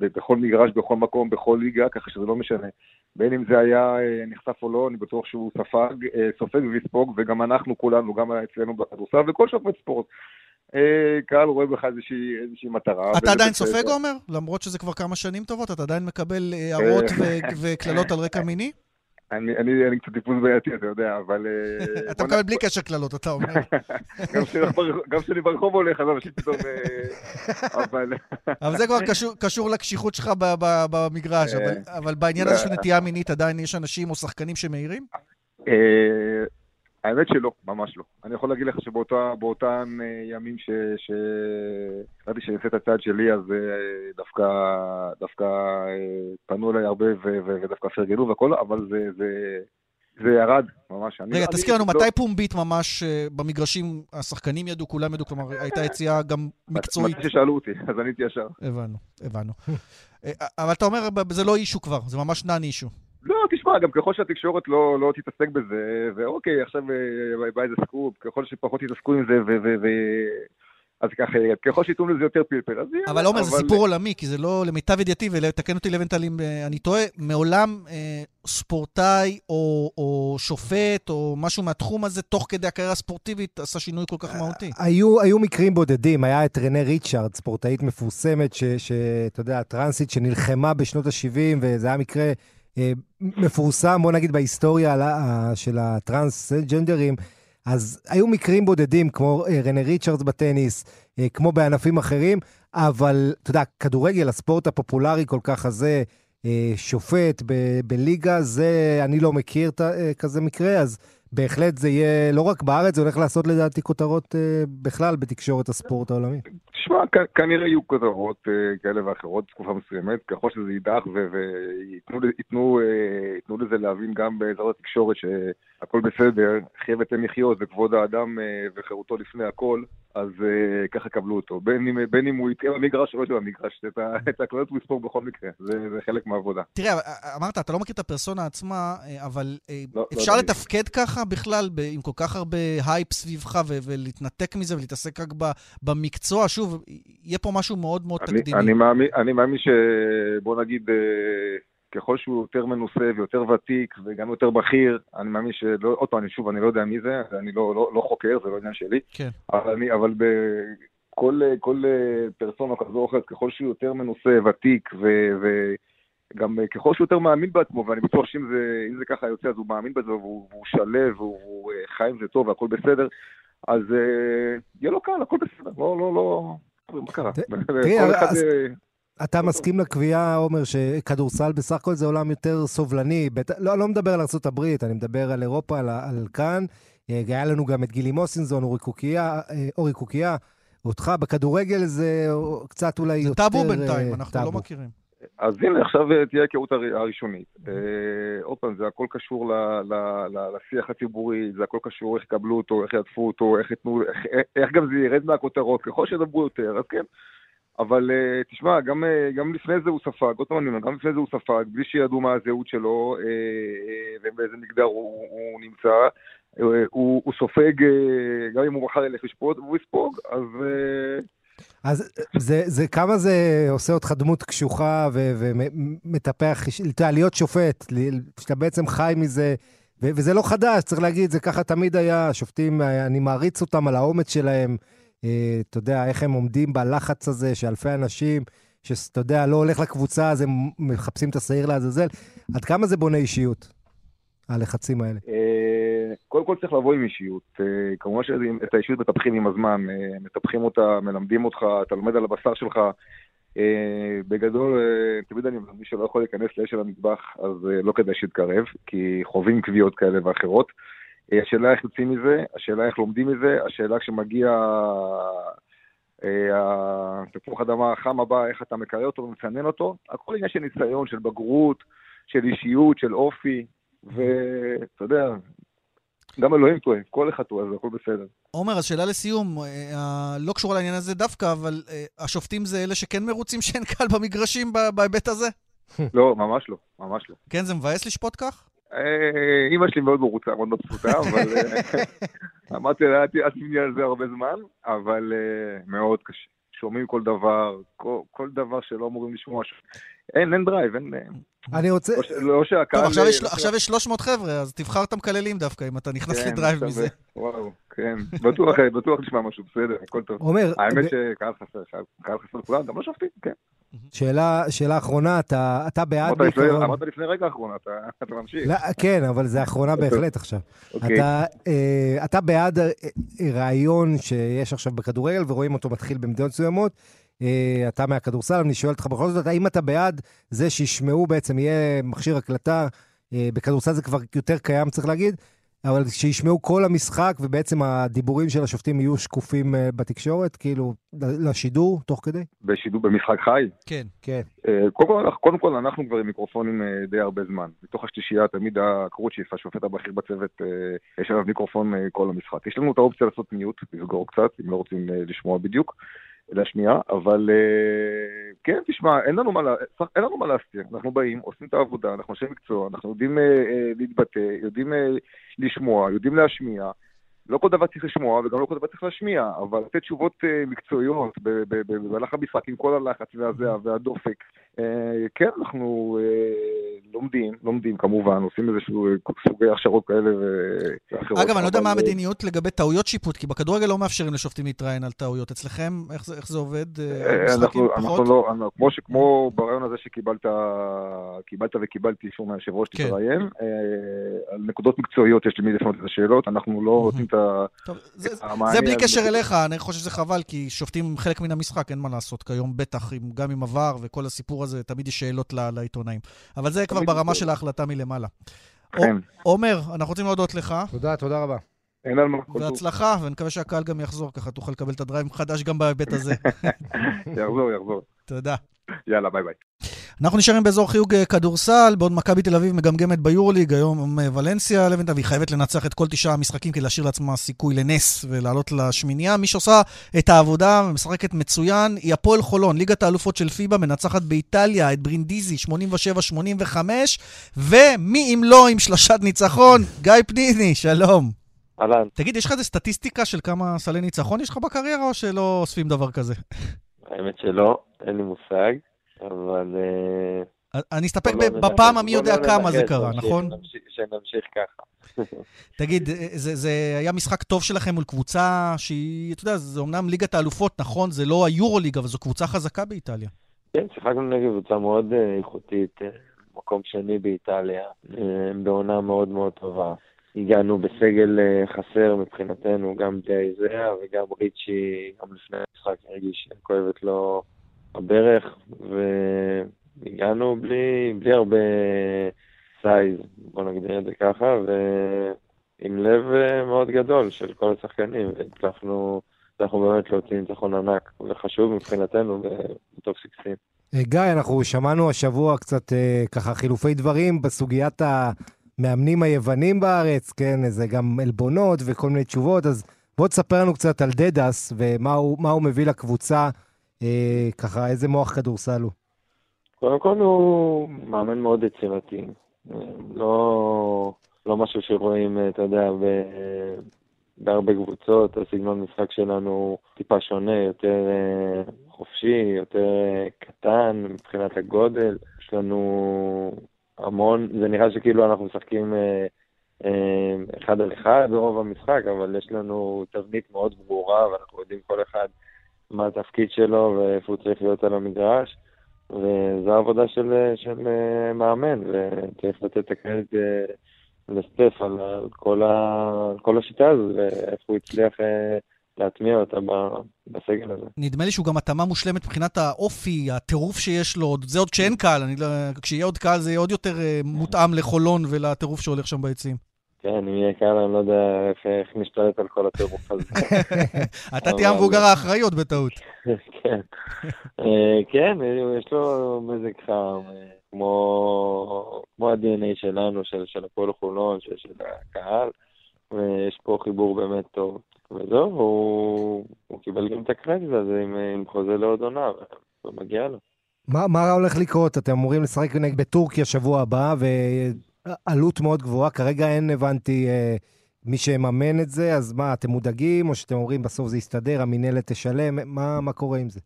בכל מגרש, בכל מקום, בכל ליגה, ככה שזה לא משנה. בין אם זה היה נחשף או לא, אני בטוח שהוא ספג, סופג ויספוג, וגם אנחנו כולנו, גם אצלנו בכדורסל, וכל שופט ספורט. אה, קהל רואה בך איזושהי, איזושהי מטרה. אתה עדיין סופג, עומר? למרות שזה כבר כמה שנים טובות, אתה עדיין מקבל אה, הערות וקללות על רקע מיני? אני, אני, אני קצת טיפוס בעייתי, אתה יודע, אבל... אה, אתה מקבל בלי קשר קללות, אתה אומר. גם כשאני ברחוב הולך, אז אנשים פתאום... אבל... אבל זה כבר קשור לקשיחות שלך במגרש, אבל בעניין הזה של נטייה מינית עדיין יש אנשים או שחקנים שמעירים? האמת שלא, ממש לא. אני יכול להגיד לך שבאותם אה, ימים שהחלטתי שאני אעשה את הצעד שלי, אז אה, דווקא, דווקא אה, פנו אליי הרבה ודווקא פרגנו והכל, אבל זה, זה, זה ירד, ממש. רגע, תזכיר לנו, לא- מתי פומבית ממש במגרשים, השחקנים ידעו, כולם ידעו, כלומר, הייתה יציאה גם מקצועית? מתי ששאלו אותי, אז עניתי ישר. הבנו, הבנו. אבל אתה אומר, זה לא אישו כבר, זה ממש נאן אישו. לא, תשמע, גם ככל שהתקשורת לא, לא תתעסק בזה, ואוקיי, עכשיו אה, בא איזה סקופ, ככל שפחות יתעסקו עם זה, ו... ו, ו אז ככה, ככל שייתנו לזה יותר פלפל, אז יאללה. אבל עומר, אבל... זה סיפור עולמי, כי זה לא, למיטב ידיעתי, ותקן אותי לבנטל אם אה, אני טועה, מעולם אה, ספורטאי או, או שופט או משהו מהתחום הזה, תוך כדי הקריירה הספורטיבית, עשה שינוי כל כך מהותי. היו, היו מקרים בודדים, היה את רנה ריצ'ארד, ספורטאית מפורסמת, שאתה יודע, טרנסית שנלחמה בשנות ה-70, וזה היה מקרה אה, מפורסם, בוא נגיד, בהיסטוריה של הטרנסג'נדרים, אז היו מקרים בודדים, כמו אה, רנה ריצ'רדס בטניס, אה, כמו בענפים אחרים, אבל אתה יודע, כדורגל, הספורט הפופולרי כל כך הזה, שופט בליגה, זה, אני לא מכיר כזה מקרה, אז בהחלט זה יהיה, לא רק בארץ, זה הולך לעשות לדעתי כותרות אה, בכלל בתקשורת הספורט העולמי. תשמע, כנראה יהיו כותרות אה, כאלה ואחרות בתקופה מסוימת, ככל שזה יידח וייתנו אה, לזה להבין גם בעזרת התקשורת שהכל בסדר, חיה ותן לחיות וכבוד האדם אה, וחירותו לפני הכל. אז אה, ככה קבלו אותו. בין אם, בין אם הוא יתקע במגרש או לא יתקע במגרש, את, את הקללות הוא יספור בכל מקרה, זה, זה חלק מהעבודה. תראה, אמרת, אתה לא מכיר את הפרסונה עצמה, אה, אבל אה, לא, לא, אפשר לא לתפקד ככה בכלל, ב, עם כל כך הרבה הייפ סביבך, ו- ולהתנתק מזה ולהתעסק רק ב- במקצוע? שוב, יהיה פה משהו מאוד מאוד אני, תקדימי. אני מאמין, אני מאמין שבוא נגיד... ככל שהוא יותר מנוסה ויותר ותיק וגם יותר בכיר, אני מאמין שלא, עוד פעם, שוב, אני לא יודע מי זה, אני לא, לא, לא חוקר, זה לא עניין שלי. כן. אבל, אני, אבל בכל כל פרסונה כזו או אחרת, ככל שהוא יותר מנוסה, ותיק, ו, וגם ככל שהוא יותר מאמין בעצמו, ואני בטוח שאם זה, זה ככה יוצא, אז הוא מאמין בזה, והוא, והוא שלב, והוא, והוא חי עם זה טוב, והכל בסדר, אז יהיה לו קל, הכל בסדר, לא, לא, לא, מה קרה? תראה, אתה מסכים לקביעה, עומר, שכדורסל בסך הכל זה עולם יותר סובלני. בת... לא, לא מדבר על ארה"ב, אני מדבר על אירופה, על, על כאן. אה, היה לנו גם את גילי מוסינזון, אורי קוקיה, אה, אורי קוקיה. אותך בכדורגל זה קצת אולי זה יותר... זה טאבו בינתיים, אנחנו לא טאבו. לא מכירים. אז הנה, עכשיו אה, תהיה ההיכרות הראשונית. אה, עוד פעם, זה הכל קשור לשיח הציבורי, זה הכל קשור איך יקבלו אותו, איך יעטפו אותו, איך ייתנו, איך גם זה ירד מהכותרות, ככל שידברו יותר, אז כן. אבל תשמע, גם, גם לפני זה הוא ספג, עוד פעם אני אומר, גם לפני זה הוא ספג, בלי שידעו מה הזהות שלו ובאיזה מגדר הוא, הוא נמצא. הוא, הוא סופג, גם אם הוא מחר ילך לשפוט, הוא יספוג, אז אז זה, זה כמה זה עושה אותך דמות קשוחה ומטפח, אתה להיות שופט, שאתה בעצם חי מזה, וזה לא חדש, צריך להגיד, זה ככה תמיד היה, השופטים, אני מעריץ אותם על האומץ שלהם, אה, אתה יודע, איך הם עומדים בלחץ הזה שאלפי אנשים, שאתה יודע, לא הולך לקבוצה, אז הם מחפשים את השעיר לעזאזל. עד כמה זה בונה אישיות, הלחצים האלה? אה, קודם כל צריך לבוא עם אישיות. אה, כמובן שאת האישיות מטפחים עם הזמן, אה, מטפחים אותה, מלמדים אותך, אתה לומד על הבשר שלך. בגדול, תמיד אני מי שלא יכול להיכנס לאש של המטבח, אז לא כדאי שיתקרב, כי חווים קביעות כאלה ואחרות. השאלה איך יוצאים מזה, השאלה איך לומדים מזה, השאלה כשמגיע התפוח אדמה החם הבא, איך אתה מקרר אותו ומצנן אותו. הכל עניין של ניסיון, של בגרות, של אישיות, של אופי, ואתה יודע, גם אלוהים טועה, כל אחד טועה, זה הכל בסדר. עומר, אז שאלה לסיום, אה, לא קשורה לעניין הזה דווקא, אבל אה, השופטים זה אלה שכן מרוצים שאין קל במגרשים בהיבט הזה? לא, ממש לא, ממש לא. כן, זה מבאס לשפוט כך? אה, אימא שלי מאוד מרוצה, מאוד מבסוטה, אבל אמרתי לה, אל תבני על זה הרבה זמן, אבל מאוד קשה. שומעים כל דבר, כל דבר שלא אמורים לשמוע. אין, אין drive, אין... אני רוצה... לא, שהקהל... טוב, עכשיו יש, לא... עכשיו יש 300 חבר'ה, אז תבחר את המקללים דווקא, אם אתה נכנס כן, ל drive מזה. וואו, כן. בטוח, בטוח נשמע משהו, בסדר, הכל טוב. אומר... האמת שקהל חסר, קהל חסר לכולם, גם לא שופטים, כן. שאלה, שאלה אחרונה, אתה, אתה בעד בעיקרון... אמרת לפני רגע אחרונה, אתה, אתה ממשיך. לא, כן, אבל זה אחרונה בהחלט עכשיו. אוקיי. אתה, אה, אתה בעד אה, רעיון שיש עכשיו בכדורגל ורואים אותו מתחיל במדינות מסוימות, אה, אתה מהכדורסל, אני שואל אותך בכל זאת, האם אתה בעד זה שישמעו בעצם, יהיה מכשיר הקלטה, אה, בכדורסל זה כבר יותר קיים, צריך להגיד, אבל שישמעו כל המשחק, ובעצם הדיבורים של השופטים יהיו שקופים אה, בתקשורת, כאילו, לשידור, תוך כדי? בשידור, במשחק חי? כן. כן. קודם כל, קודם כל, אנחנו כבר עם מיקרופונים די הרבה זמן. מתוך השלישייה, תמיד הקרוצ'יף, השופט הבכיר בצוות, יש עליו מיקרופון כל המשחק. יש לנו את האופציה לעשות מיוט, לסגור קצת, אם לא רוצים לשמוע בדיוק. להשמיע, אבל אה, כן, תשמע, אין לנו, מה, אין לנו מה להסתיר. אנחנו באים, עושים את העבודה, אנחנו אנשי מקצוע, אנחנו יודעים אה, אה, להתבטא, יודעים לשמוע, יודעים להשמיע. לא כל דבר צריך לשמוע וגם לא כל דבר צריך להשמיע, אבל לתת תשובות מקצועיות במהלך המשחק עם כל הלחץ והזיעה והדופק. כן, אנחנו לומדים, לומדים כמובן, עושים איזשהו סוגי הכשרות כאלה ואחרות. אגב, אני לא יודע מה המדיניות לגבי טעויות שיפוט, כי בכדורגל לא מאפשרים לשופטים להתראיין על טעויות. אצלכם, איך זה, עובד? אנחנו, לא, כמו, ברעיון הזה שקיבלת קיבלת וקיבלתי אישור מהיושב ראש כן. תתראיין, על נקודות מקצועיות יש למי לפנות את השאלות, אנחנו לא נותנים את המענה. זה בלי קשר אליך, אני חושב שזה חבל, כי שופטים חלק מן המשחק, אין מה לעשות כיום, בטח, גם עם עבר וכל הסיפור הזה, תמיד יש שאלות לעיתונאים. אבל זה כבר ברמה של ההחלטה מלמעלה. כן. עומר, אנחנו רוצים להודות לך. תודה, תודה רבה. אין על מה. והצלחה, ואני מקווה שהקהל גם יחזור, ככה תוכל לקבל את ה drive חדש גם בהיבט הזה. יחזור, יחזור. תודה. יאללה, ביי ביי. אנחנו נשארים באזור חיוג אה, כדורסל, בעוד מכבי תל אביב מגמגמת ביורוליג, היום אה, ולנסיה לבנטה, והיא חייבת לנצח את כל תשעה המשחקים כדי להשאיר לעצמה סיכוי לנס ולעלות לשמינייה. מי שעושה את העבודה ומשחקת מצוין היא הפועל חולון, ליגת האלופות של פיבה, מנצחת באיטליה את ברינדיזי 87-85, ומי אם לא עם שלושת ניצחון, גיא פניני, שלום. אהלן. תגיד, יש לך איזה סטטיסטיקה של כמה סלי ניצחון יש לך בקריירה, או שלא אוספים דבר כזה? האמת שלא, אין לי מושג. אבל... אה, אני אסתפק בפעם המי יודע כמה זה קרה, נכון? שנמשיך ככה. תגיד, אה, זה היה משחק טוב שלכם מול קבוצה שהיא, אתה יודע, זה אמנם ליגת האלופות, נכון? זה לא היורוליג, אבל זו קבוצה חזקה באיטליה. כן, שיחקנו נגד קבוצה מאוד אה, איכותית, מקום שני באיטליה, בעונה מאוד מאוד טובה. הגענו בסגל חסר מבחינתנו, גם דייזיה וגם ריצ'י, גם לפני המשחק הרגיש שכואבת לו הברך, והגענו בלי, בלי הרבה size, בוא נגדיר את זה ככה, ועם לב אה, מאוד גדול של כל השחקנים, והצלחנו, הצלחנו באמת להוציא ניצחון ענק וחשוב מבחינתנו בטופ 16. גיא, אנחנו שמענו השבוע קצת ככה חילופי דברים בסוגיית המאמנים היוונים בארץ, כן, זה גם עלבונות וכל מיני תשובות, אז בוא תספר לנו קצת על דדס ומה הוא, הוא מביא לקבוצה, אה, ככה, איזה מוח כדורסל הוא. קודם כל הוא מאמן מאוד יצירתי. לא, לא משהו שרואים, אתה יודע, ב, בהרבה קבוצות, הסגנון משחק שלנו טיפה שונה, יותר אה, חופשי, יותר אה, קטן מבחינת הגודל. יש לנו המון, זה נראה שכאילו אנחנו משחקים אה, אה, אחד על אחד ברוב המשחק, אבל יש לנו תבנית מאוד ברורה, ואנחנו יודעים כל אחד מה התפקיד שלו ואיפה הוא צריך להיות על המגרש. וזו העבודה של, של אה, מאמן, וצריך לתת את הקרדיט אה, לסטף על כל, ה, כל השיטה הזו, ואיך הוא הצליח להטמיע אותה בסגל הזה. נדמה לי שהוא גם התאמה מושלמת מבחינת האופי, הטירוף שיש לו, זה עוד כשאין קהל, אני, לא, כשיהיה עוד קהל זה יהיה עוד יותר מותאם לחולון ולטירוף שהולך שם ביציעים. כן, אם יהיה קהל, אני לא יודע איך נשתלט על כל הטירוף הזה. אתה תהיה המבוגר האחראי עוד בטעות. כן. אה, כן, יש לו מזג חם, אה, כמו ה-DNA שלנו, של הפועל חולון, של הקהל, ויש פה חיבור באמת טוב. וזהו, הוא קיבל גם את הקרדיט הזה עם חוזה לעוד עונה, ומגיע לו. מה הולך לקרות? אתם אמורים לשחק בטורקיה שבוע הבא, עלות מאוד גבוהה, כרגע אין, הבנתי, אה, מי שיממן את זה, אז מה, אתם מודאגים, או שאתם אומרים בסוף זה יסתדר, המינהלת תשלם, מה, מה קורה עם זה?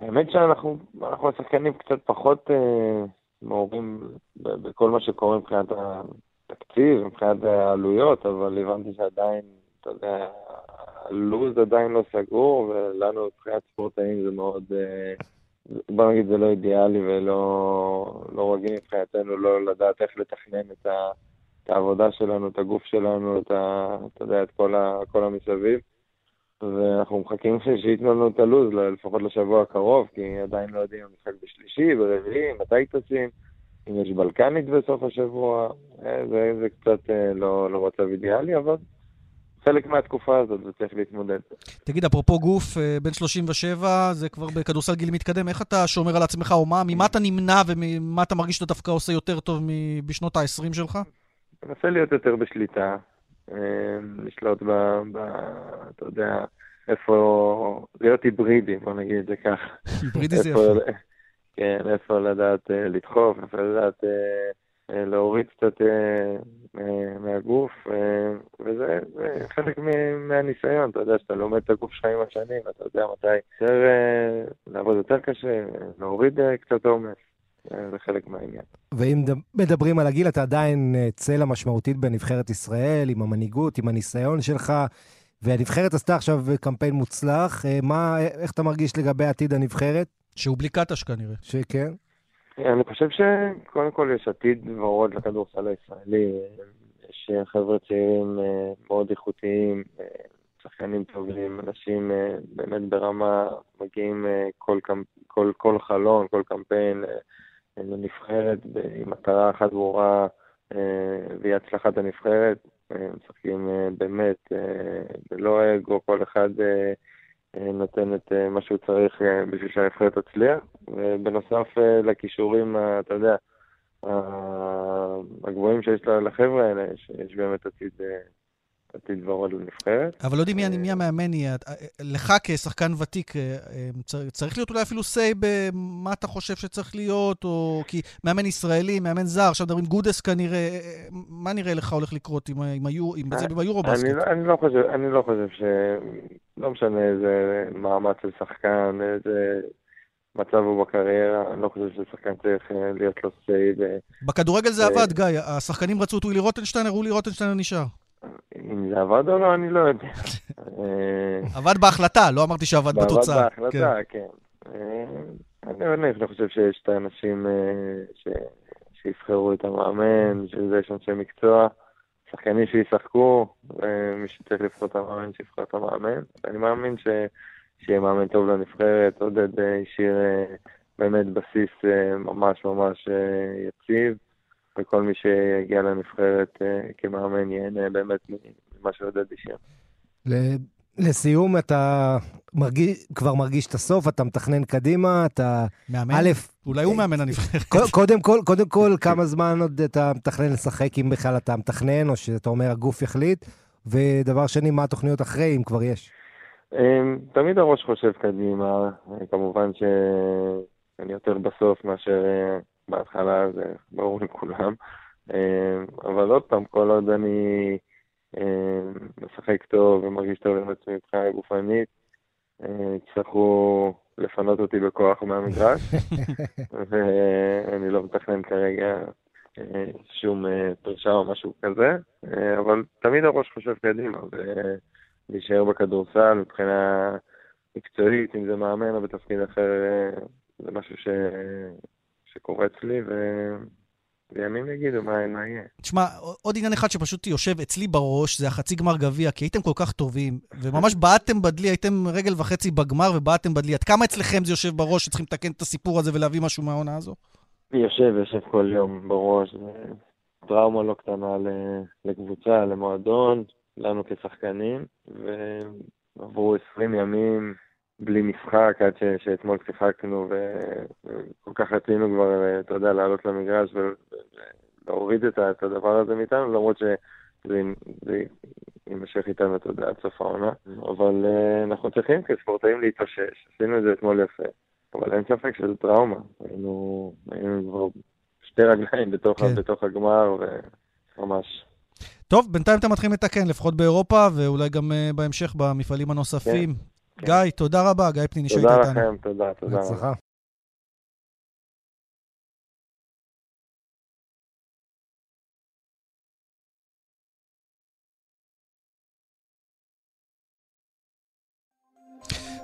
האמת שאנחנו אנחנו השחקנים קצת פחות אה, מעורים בכל מה שקורה מבחינת התקציב, מבחינת העלויות, אבל הבנתי שעדיין, אתה יודע, הלו"ז עדיין לא סגור, ולנו מבחינת ספורטאים זה מאוד... אה, בוא נגיד, זה לא אידיאלי ולא לא רגיל מבחינתנו לא לדעת איך לתכנן את, ה, את העבודה שלנו, את הגוף שלנו, את, ה, אתה יודע, את כל, ה, כל המסביב. ואנחנו מחכים שייתנו לנו את הלו"ז, לפחות לשבוע הקרוב, כי עדיין לא יודעים אם המשחק בשלישי, ברביעי, מתי טסים, אם יש בלקנית בסוף השבוע, אה, זה, זה קצת אה, לא, לא מצב אידיאלי, אבל חלק מהתקופה הזאת וצריך להתמודד. תגיד, אפרופו גוף, אה, בן 37, זה כבר בכדורסל גיל מתקדם, איך אתה שומר על עצמך, או מה, ממה אתה נמנע וממה אתה מרגיש שאתה דווקא עושה יותר טוב בשנות ה-20 שלך? מנסה להיות יותר בשליטה, אה, לשלוט ב... ב אתה יודע, איפה... להיות היברידי, בוא נגיד את זה ככה. היברידי זה יפה. כן, איפה לדעת אה, לדחוף, איפה לדעת... אה, להוריד קצת אה, מהגוף, אה, וזה חלק מהניסיון, אתה יודע, שאתה לומד את הגוף שלך עם השנים, אתה יודע מתי יותר, לעבוד יותר קשה, להוריד קצת עומס. זה חלק מהעניין. ואם מדברים על הגיל, אתה עדיין צלע משמעותית בנבחרת ישראל, עם המנהיגות, עם הניסיון שלך, והנבחרת עשתה עכשיו קמפיין מוצלח. מה, איך אתה מרגיש לגבי עתיד הנבחרת? שהוא בלי קטש כנראה. שכן. אני חושב שקודם כל יש עתיד ורוד לכדורסל הישראלי. יש חבר'ה צעירים אה, מאוד איכותיים, אה, שחקנים טובים, אנשים אה, באמת ברמה, מגיעים כל, כל, כל חלון, כל קמפיין לנבחרת עם מטרה אחת ברורה והיא הצלחת הנבחרת. משחקים באמת ללא אגו, כל אחד אה, נותן את אה, מה שהוא צריך אה, בשביל שהנבחרת תצליח. ובנוסף לכישורים, אתה יודע, הגבוהים שיש לחבר'ה האלה, יש באמת עתיד עתיד ורוד לנבחרת. אבל לא יודעים מי, מי המאמן יהיה. לך כשחקן ותיק, צריך להיות אולי אפילו say במה אתה חושב שצריך להיות, או כי מאמן ישראלי, מאמן זר, עכשיו מדברים גודס כנראה, מה נראה לך הולך לקרות עם, זה ביורו-בסקט? אני, לא חושב, אני לא חושב ש... לא משנה איזה מאמץ של שחקן, איזה מצב הוא בקריירה, אני לא חושב ששחקן צריך להיות לו say. בכדורגל זה עבד, גיא. השחקנים רצו את ווילי רוטנשטיינר, ווילי רוטנשטיינר נשאר. אם זה עבד או לא, אני לא יודע. עבד בהחלטה, לא אמרתי שעבד בתוצאה. עבד בהחלטה, כן. כן. אני חושב שיש את האנשים אה, שיבחרו את המאמן, שזה יש אנשי מקצוע, שחקנים שישחקו, ומי שצריך לבחור את המאמן, שיבחר את המאמן. אני מאמין שיהיה מאמן טוב לנבחרת, עודד אה, השאיר אה, באמת בסיס ממש ממש יציב. וכל מי שיגיע לנבחרת uh, כמאמן ייהנה באמת ממה שעודד אישר. לסיום, אתה מרגיש, כבר מרגיש את הסוף, אתה מתכנן קדימה, אתה... מאמן? א', אולי הוא מאמן הנבחרת. קודם כל, קודם כל, כמה זמן עוד אתה מתכנן לשחק, אם בכלל אתה מתכנן, או שאתה אומר הגוף יחליט? ודבר שני, מה התוכניות אחרי, אם כבר יש? אמ, תמיד הראש חושב קדימה, כמובן שאני יותר בסוף מאשר אה, בהתחלה, זה ברור לכולם. אמ, אבל עוד פעם, כל עוד אני אמ, משחק טוב ומרגיש טוב עם עצמי מבחינה גופנית, יצטרכו לפנות אותי בכוח מהמגרש, ואני לא מתכנן כרגע אה, שום אה, פרישה או משהו כזה, אבל תמיד הראש חושב קדימה, להישאר בכדורסל מבחינה מקצועית, אם זה מאמן או בתפקיד אחר, זה משהו ש... שקורץ לי, ו... וימים יגידו מה, מה יהיה. תשמע, עוד עניין אחד שפשוט יושב אצלי בראש, זה החצי גמר גביע, כי הייתם כל כך טובים, וממש בעטתם בדלי, הייתם רגל וחצי בגמר ובעטתם בדלי. עד כמה אצלכם זה יושב בראש שצריכים לתקן את הסיפור הזה ולהביא משהו מהעונה הזו? יושב, יושב כל יום בראש. טראומה לא קטנה לקבוצה, למועדון, לנו כשחקנים, ועברו 20 ימים בלי משחק עד ש, שאתמול שיחקנו, וכל כך רצינו כבר, אתה יודע, לעלות למגרש ולהוריד את, את הדבר הזה מאיתנו, למרות שזה יימשך איתנו, אתה יודע, עד סוף העונה. אבל uh, אנחנו צריכים כספורטאים להתאושש, עשינו את זה אתמול יפה. אבל אין ספק שזה טראומה. היינו, היינו כבר שתי רגליים בתוך, כן. בתוך הגמר, וממש. טוב, בינתיים אתם מתחילים לתקן, לפחות באירופה, ואולי גם uh, בהמשך במפעלים הנוספים. כן. גיא, תודה רבה, גיא פניני שהיית איתנו. תודה לכם, תודה, תודה. בהצלחה.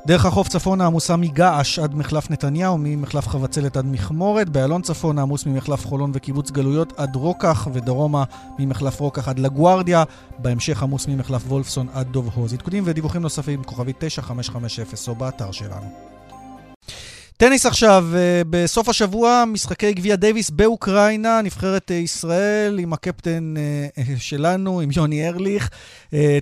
דרך החוף צפונה עמוסה מגעש עד מחלף נתניהו, ממחלף חבצלת עד מכמורת, באלון צפונה עמוס ממחלף חולון וקיבוץ גלויות עד רוקח, ודרומה ממחלף רוקח עד לגוארדיה, בהמשך עמוס ממחלף וולפסון עד דוב הוז. עדכונים ודיווחים נוספים, כוכבית 9550 או באתר שלנו. טניס עכשיו, אה, בסוף השבוע, משחקי גביע דייוויס באוקראינה, נבחרת אה, ישראל עם הקפטן אה, שלנו, עם יוני ארליך,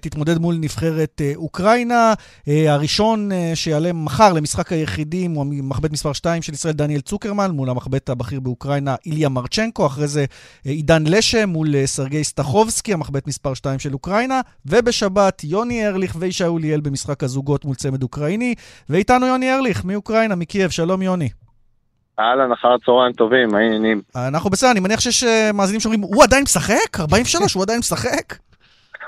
תתמודד מול נבחרת אוקראינה. הראשון שיעלה מחר למשחק היחידים הוא המחבט מספר 2 של ישראל, דניאל צוקרמן, מול המחבט הבכיר באוקראינה, איליה מרצ'נקו, אחרי זה עידן לשם מול סרגי סטחובסקי, המחבט מספר 2 של אוקראינה, ובשבת יוני ארליך וישי אוליאל במשחק הזוגות מול צמד אוקראיני, ואיתנו יוני ארליך מאוקראינה, מקייב, שלום. שלום יוני. אהלן, אחר צהריים טובים, מה העניינים? אנחנו בסדר, אני מניח שיש אה, מאזינים שאומרים, הוא עדיין משחק? 43, הוא עדיין משחק?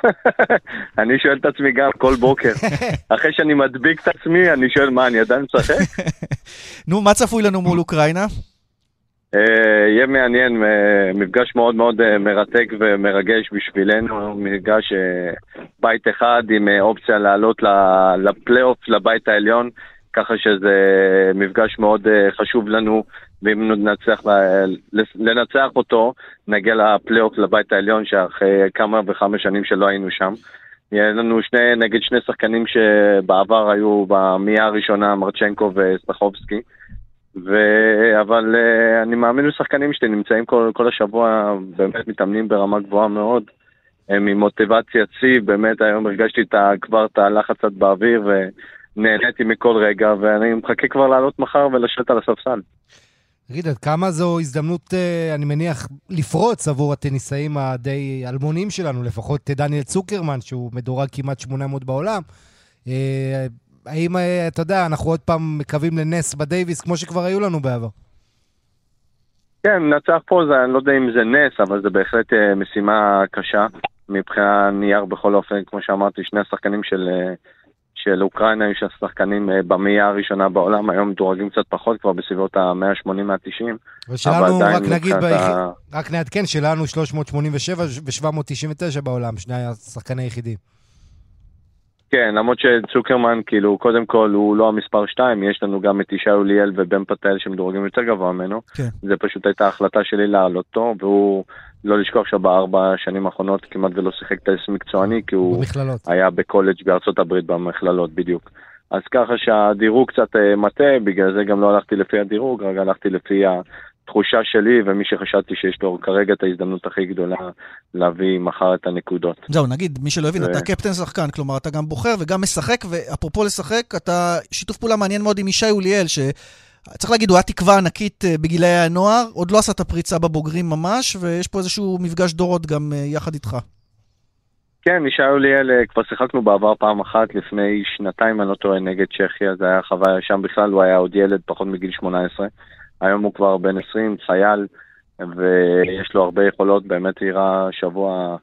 אני שואל את עצמי גם כל בוקר. אחרי שאני מדביק את עצמי, אני שואל, מה, אני עדיין משחק? נו, מה צפוי לנו מול אוקראינה? אה, יהיה מעניין, אה, מפגש מאוד מאוד מרתק ומרגש בשבילנו, מפגש בית אחד עם אופציה לעלות לפלייאוף, לבית העליון. ככה שזה מפגש מאוד אה, חשוב לנו, ואם נצליח לנצח אותו, נגיע לפלייאוף לבית העליון, שאחרי כמה וכמה שנים שלא היינו שם. יהיה לנו שני, נגד שני שחקנים שבעבר היו במאה הראשונה, מרצ'נקו וסטחובסקי. ו... אבל uh, אני מאמין לשחקנים שלי, נמצאים כל, כל השבוע, באמת מתאמנים ברמה גבוהה מאוד. הם עם מוטיבציה שיא, באמת היום הרגשתי כבר את הלחץ קצת באוויר, ו... נהניתי מכל רגע, ואני מחכה כבר לעלות מחר ולשבת על הספסל. תגיד, עד כמה זו הזדמנות, אה, אני מניח, לפרוץ עבור הטניסאים הדי אלמונים שלנו, לפחות דניאל צוקרמן, שהוא מדורג כמעט 800 בעולם. אה, האם, אה, אתה יודע, אנחנו עוד פעם מקווים לנס בדייוויס, כמו שכבר היו לנו בעבר? כן, נצח פה, זה, אני לא יודע אם זה נס, אבל זה בהחלט משימה קשה. מבחינה נייר בכל אופן, כמו שאמרתי, שני השחקנים של... של אוקראינה יש שחקנים אה, במאייה הראשונה בעולם, היום מדורגים קצת פחות, כבר בסביבות ה-180-190. ושלנו, רק נגיד, ביח... ה... רק נעדכן, שלנו 387 ו-799 בעולם, שני השחקני היחידים. כן, למרות שצוקרמן, כאילו, קודם כל הוא לא המספר 2, יש לנו גם את ישי אוליאל ובן פטל שמדורגים יותר גבוה ממנו. כן. זה פשוט הייתה החלטה שלי להעלות אותו, והוא, לא לשכוח שבארבע השנים האחרונות כמעט ולא שיחק טייס מקצועני, כי הוא במכללות. היה בקולג' בארצות הברית במכללות, בדיוק. אז ככה שהדירוג קצת uh, מטה, בגלל זה גם לא הלכתי לפי הדירוג, רק הלכתי לפי תחושה שלי, ומי שחשבתי שיש לו כרגע את ההזדמנות הכי גדולה להביא מחר את הנקודות. זהו, נגיד, מי שלא הבין, ו... אתה קפטן שחקן, כלומר, אתה גם בוחר וגם משחק, ואפרופו לשחק, אתה שיתוף פעולה מעניין מאוד עם ישי אוליאל, ש... צריך להגיד, הוא היה תקווה ענקית אה, בגילאי הנוער, עוד לא עשה את הפריצה בבוגרים ממש, ויש פה איזשהו מפגש דורות גם אה, יחד איתך. כן, ישי אוליאל, אה, כבר שיחקנו בעבר פעם אחת, לפני שנתיים, אני לא טועה, נגד צ'כיה, זה היה חוויה שם בכלל, הוא היה עוד ילד, פחות מגיל 18. היום הוא כבר בן 20, חייל, ויש לו הרבה יכולות, באמת הראה שבוע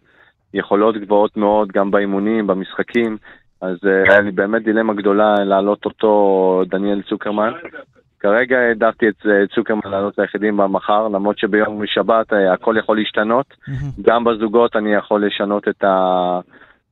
יכולות גבוהות מאוד, גם באימונים, במשחקים, אז היה לי באמת דילמה גדולה להעלות אותו, דניאל צוקרמן. כרגע העדפתי את צוקרמן לעלות ליחידים במחר, למרות שביום שבת אה, הכל יכול להשתנות. גם בזוגות אני יכול לשנות את, ה...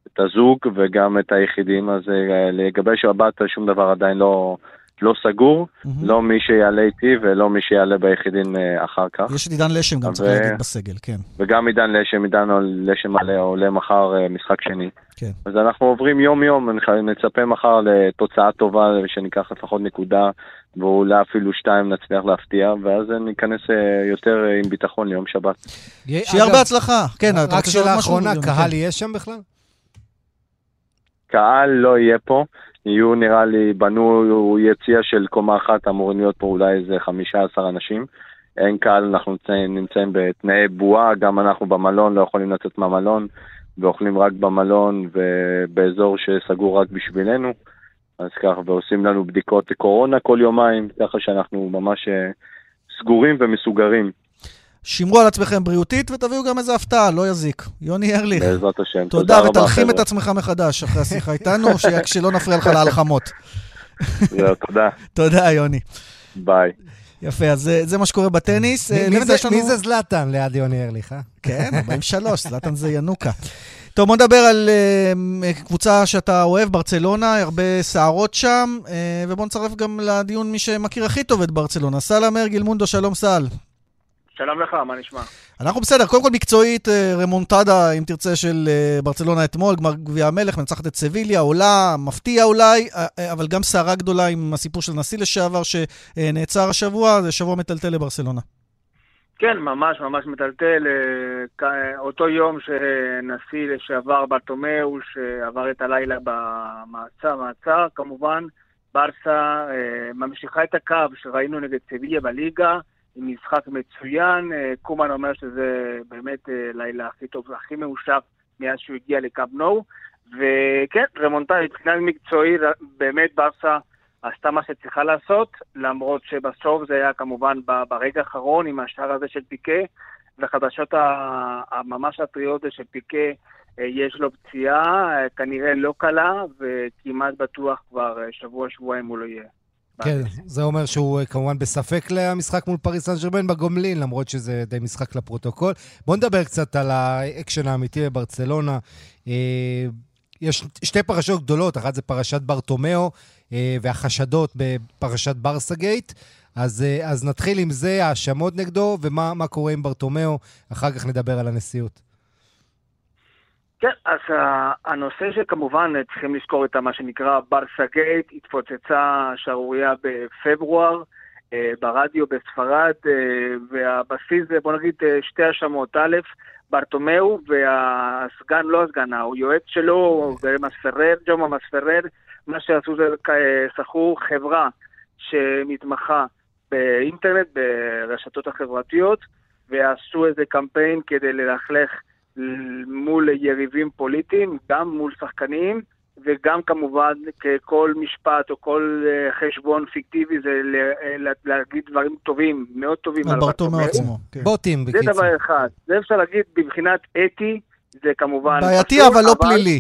את הזוג וגם את היחידים, אז אה, לגבי שבת שום דבר עדיין לא, לא סגור, mm-hmm. לא מי שיעלה איתי ולא מי שיעלה ביחידים אה, אחר כך. יש את עידן לשם גם, ו... צריך להגיד, בסגל, כן. וגם עידן לשם, עידן לשם עולה, עולה מחר משחק שני. כן. אז אנחנו עוברים יום-יום, נצפה מחר לתוצאה טובה, שניקח לפחות נקודה ואולי אפילו שתיים נצליח להפתיע, ואז ניכנס אה, יותר אה, עם ביטחון ליום שבת. שיהיה הרבה הצלחה. כן, רק שאלה אחרונה, קהל יהיה שם בכלל? קהל לא יהיה פה. יהיו נראה לי, בנו יציאה של קומה אחת, אמורים להיות פה אולי איזה 15 אנשים. אין קהל, אנחנו נמצאים, נמצאים בתנאי בועה, גם אנחנו במלון לא יכולים לצאת מהמלון, ואוכלים רק במלון ובאזור שסגור רק בשבילנו. אז ככה, ועושים לנו בדיקות קורונה כל יומיים, ככה שאנחנו ממש אה, סגורים ומסוגרים. שמרו על עצמכם בריאותית ותביאו גם איזה הפתעה, לא יזיק. יוני ארליך. בעזרת השם. תודה, תודה ותלחים את עצמך מחדש אחרי השיחה איתנו, שלא נפריע לך להלחמות. זהו, תודה. תודה, יוני. ביי. יפה, אז זה, זה מה שקורה בטניס. מי, מי, זה, לנו... מי זה זלאטן ליד יוני ארליך, אה? כן, 43, זלאטן זה ינוקה. טוב, בוא נדבר על uh, קבוצה שאתה אוהב, ברצלונה, הרבה סערות שם, uh, ובוא נצרף גם לדיון מי שמכיר הכי טוב את ברצלונה. סל אמר, גילמונדו, שלום סל. שלום לך, מה נשמע? אנחנו בסדר, קודם כל מקצועית, אה, רמונטדה, אם תרצה, של ברצלונה אתמול, גמר גביע המלך, מנצחת את סביליה, עולה, מפתיע אולי, אבל גם סערה גדולה עם הסיפור של נשיא לשעבר שנעצר השבוע, זה שבוע מטלטל לברצלונה. כן, ממש ממש מטלטל. אה, אותו יום שנשיא לשעבר ברטומיאו, שעבר את הלילה במעצר, מעצר, כמובן, ברסה אה, ממשיכה את הקו שראינו נגד סביליה בליגה, משחק מצוין. אה, קומן אומר שזה באמת לילה הכי טוב והכי מאושר מאז שהוא הגיע לקו נו. וכן, רמונטה, מבחינה מקצועית, באמת ברסה עשתה מה שצריכה לעשות, למרות שבסוף זה היה כמובן ברגע האחרון עם השער הזה של פיקה, וחדשות הממש הטריות זה שפיקה אה, יש לו פציעה, אה, כנראה לא קלה, וכמעט בטוח כבר אה, שבוע-שבועיים הוא לא יהיה. כן, זה אומר שהוא כמובן בספק למשחק מול פריס סן ג'רמן בגומלין, למרות שזה די משחק לפרוטוקול. בואו נדבר קצת על האקשן האמיתי בברצלונה. יש שתי פרשות גדולות, אחת זה פרשת ברטומיאו אה, והחשדות בפרשת ברסה גייט. אז, אה, אז נתחיל עם זה, האשמות נגדו, ומה קורה עם ברטומיאו, אחר כך נדבר על הנשיאות. כן, אז הנושא שכמובן צריכים לזכור את מה שנקרא ברסה גייט, התפוצצה שערורייה בפברואר אה, ברדיו בספרד, והבסיס זה בוא נגיד שתי האשמות. א', ברטומיאו והסגן, לא הסגן, הוא יועץ שלו, מספרר, ג'ומה מספרר, מה שעשו זה שכרו חברה שמתמחה באינטרנט, ברשתות החברתיות, ועשו איזה קמפיין כדי ללכלך מול יריבים פוליטיים, גם מול שחקנים, וגם כמובן ככל משפט או כל אה, חשבון פיקטיבי זה אה, להגיד דברים טובים, מאוד טובים על ברטומיאו עצמו. כן. בוטים, בקיצור. זה דבר אחד. זה אפשר להגיד מבחינת אתי, זה כמובן... בעייתי אבל לא פלילי.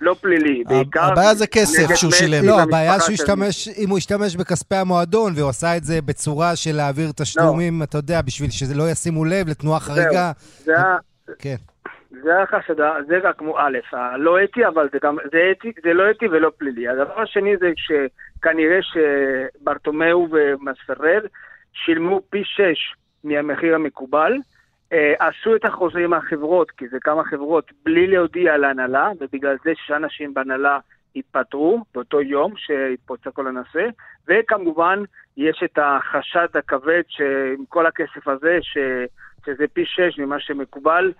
לא פלילי, בעיקר... הבעיה זה כסף שהוא שילם. לא, הבעיה שהוא השתמש, אם הוא השתמש בכספי המועדון, והוא עשה את זה בצורה של להעביר תשלומים, אתה יודע, בשביל שזה לא ישימו לב לתנועה חריגה. זה ה... כן. זה החשדה, זה רק כמו א', הלא אתי, אבל זה גם, זה אתי, זה לא אתי ולא פלילי. הדבר השני זה שכנראה שברטומיאו ומספרד שילמו פי שש מהמחיר המקובל, אה, עשו את החוזה עם החברות, כי זה כמה חברות, בלי להודיע להנהלה, ובגלל זה שישה אנשים בהנהלה התפטרו באותו יום שהתפוצץ כל הנושא, וכמובן יש את החשד הכבד שעם כל הכסף הזה, ש, שזה פי שש ממה שמקובל,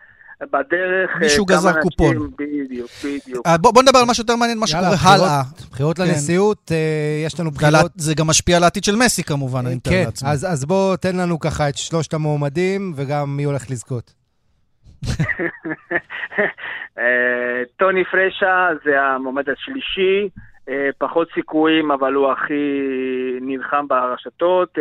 בדרך... אה, מישהו גזר אנשים, קופון. בדיוק, בדיוק. אה, בוא, בוא נדבר על משהו יותר מעניין, מה שקורה הלאה. בחירות כן. לנשיאות, אה, יש לנו בחירות... זה גם משפיע על העתיד של מסי כמובן, אני מתאר כן, לעצמי. אז, אז בוא תן לנו ככה את שלושת המועמדים, וגם מי הולך לזכות. טוני פרשה זה המועמד השלישי, פחות סיכויים, אבל הוא הכי נלחם ברשתות.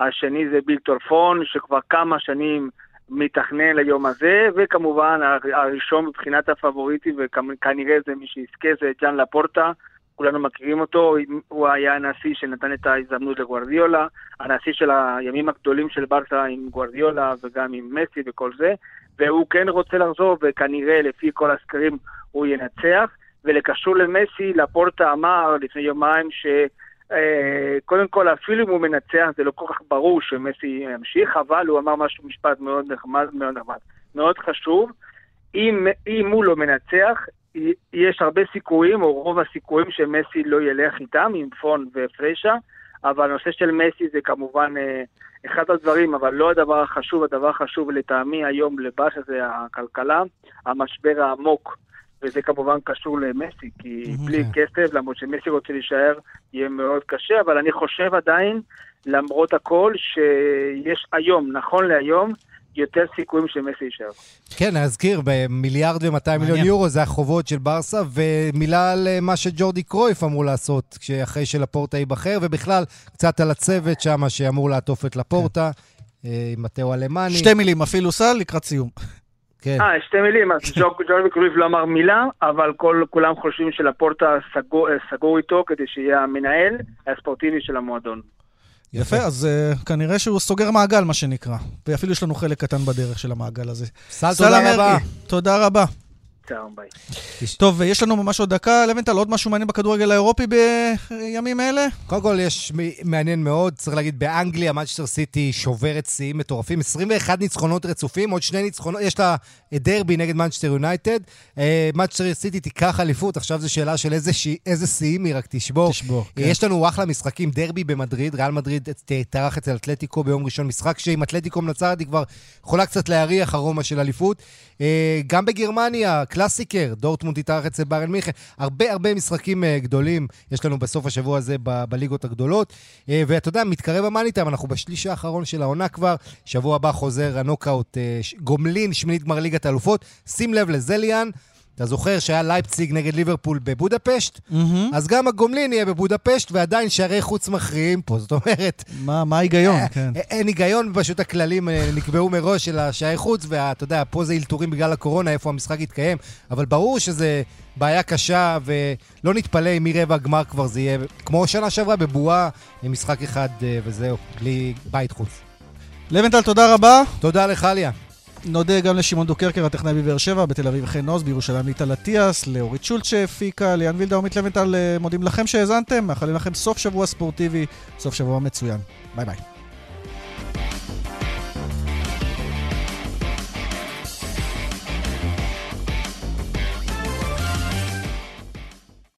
השני זה בילטור פון, שכבר כמה שנים... מתכנן ליום הזה, וכמובן הראשון מבחינת הפבוריטים, וכנראה זה מי שיזכה, זה ג'אן לפורטה, כולנו מכירים אותו, הוא היה הנשיא שנתן את ההזדמנות לגוארדיולה, הנשיא של הימים הגדולים של ברסה עם גוארדיולה וגם עם מסי וכל זה, והוא כן רוצה לחזור, וכנראה לפי כל הסקרים הוא ינצח. ולקשור למסי, לפורטה אמר לפני יומיים ש... אה, קודם כל, אפילו אם הוא מנצח, זה לא כל כך ברור שמסי ימשיך, אבל הוא אמר משהו, משפט מאוד נחמד, מאוד נחמד. מאוד חשוב, אם, אם הוא לא מנצח, יש הרבה סיכויים, או רוב הסיכויים שמסי לא ילך איתם, עם פון ופרשה, אבל הנושא של מסי זה כמובן אה, אחד הדברים, אבל לא הדבר החשוב, הדבר החשוב לטעמי היום לבאש זה הכלכלה, המשבר העמוק וזה כמובן קשור למסי, כי mm-hmm. בלי כסף, למרות שמסי רוצה להישאר, יהיה מאוד קשה, אבל אני חושב עדיין, למרות הכל, שיש היום, נכון להיום, יותר סיכויים שמסי יישאר. כן, נזכיר, במיליארד ומאתיים מיליון יורו זה החובות של ברסה, ומילה על אה, מה שג'ורדי קרויף אמור לעשות אחרי שלפורטה ייבחר, ובכלל, קצת על הצוות שם שאמור לעטוף את לפורטה, כן. אה, עם מטאו אלמני. שתי מילים, אפילו סל, לקראת סיום. כן. אה, שתי מילים, אז ג'ורדי קרויף לא אמר מילה, אבל כל, כולם חושבים שלפורטה סגור, סגור איתו כדי שיהיה המנהל הספורטיבי של המועדון. יפה, אז uh, כנראה שהוא סוגר מעגל, מה שנקרא. ואפילו יש לנו חלק קטן בדרך של המעגל הזה. סל, תודה רבה. תודה רבה. ביי. טוב, יש לנו ממש עוד דקה. לבנטל, עוד משהו מעניין בכדורגל האירופי בימים אלה? קודם כל, יש מעניין מאוד, צריך להגיד, באנגליה, מנצ'סטר סיטי שוברת שיאים מטורפים. 21 ניצחונות רצופים, עוד שני ניצחונות, יש לה דרבי נגד מנצ'סטר יונייטד. מנצ'סטר סיטי תיקח אליפות, עכשיו זו שאלה של איזה שיאים היא רק תשבור. תשבור, כן. יש לנו אחלה משחקים, דרבי במדריד, ריאל מדריד תתארח אצל אתלטיקו ביום ראשון, משחק שעם אתלטיקו מנצחת היא כבר יכולה קצת להריח ארומה של אליפות. אה, גם בגרמניה, קלאסיקר, דורטמונד תתארח אצל באיירן מינכן. הרבה הרבה משחקים אה, גדולים יש לנו בסוף השבוע הזה ב- בליגות הגדולות. אה, ואתה יודע, מתקרב ה money time, אנחנו בשליש האחרון של העונה כבר. שבוע הבא חוזר הנוקאוט, גומלין, שמינית גמר ליגת האלופות. שים לב לזה ליאן. אתה זוכר שהיה לייפציג נגד ליברפול בבודפשט? Mm-hmm. אז גם הגומלין יהיה בבודפשט, ועדיין שערי חוץ מכריעים פה. זאת אומרת... מה, מה ההיגיון? אה, כן. אין היגיון, פשוט הכללים אה, נקבעו מראש של השערי חוץ, ואתה יודע, פה זה אלתורים בגלל הקורונה, איפה המשחק יתקיים. אבל ברור שזה בעיה קשה, ולא נתפלא אם מרבע הגמר כבר זה יהיה, כמו שנה שעברה, בבועה, עם משחק אחד אה, וזהו, בלי בית חוץ. לווינטל, תודה רבה. תודה לך, ליאן. נודה גם לשמעון דוקרקר, הטכנאי בבאר שבע, בתל אביב חן עוז, בירושלים ליטל אטיאס, לאורית שולט שהפיקה, ליאן וילדאו עמית לווינטל, מודים לכם שהאזנתם, מאחלים לכם סוף שבוע ספורטיבי, סוף שבוע מצוין. ביי ביי.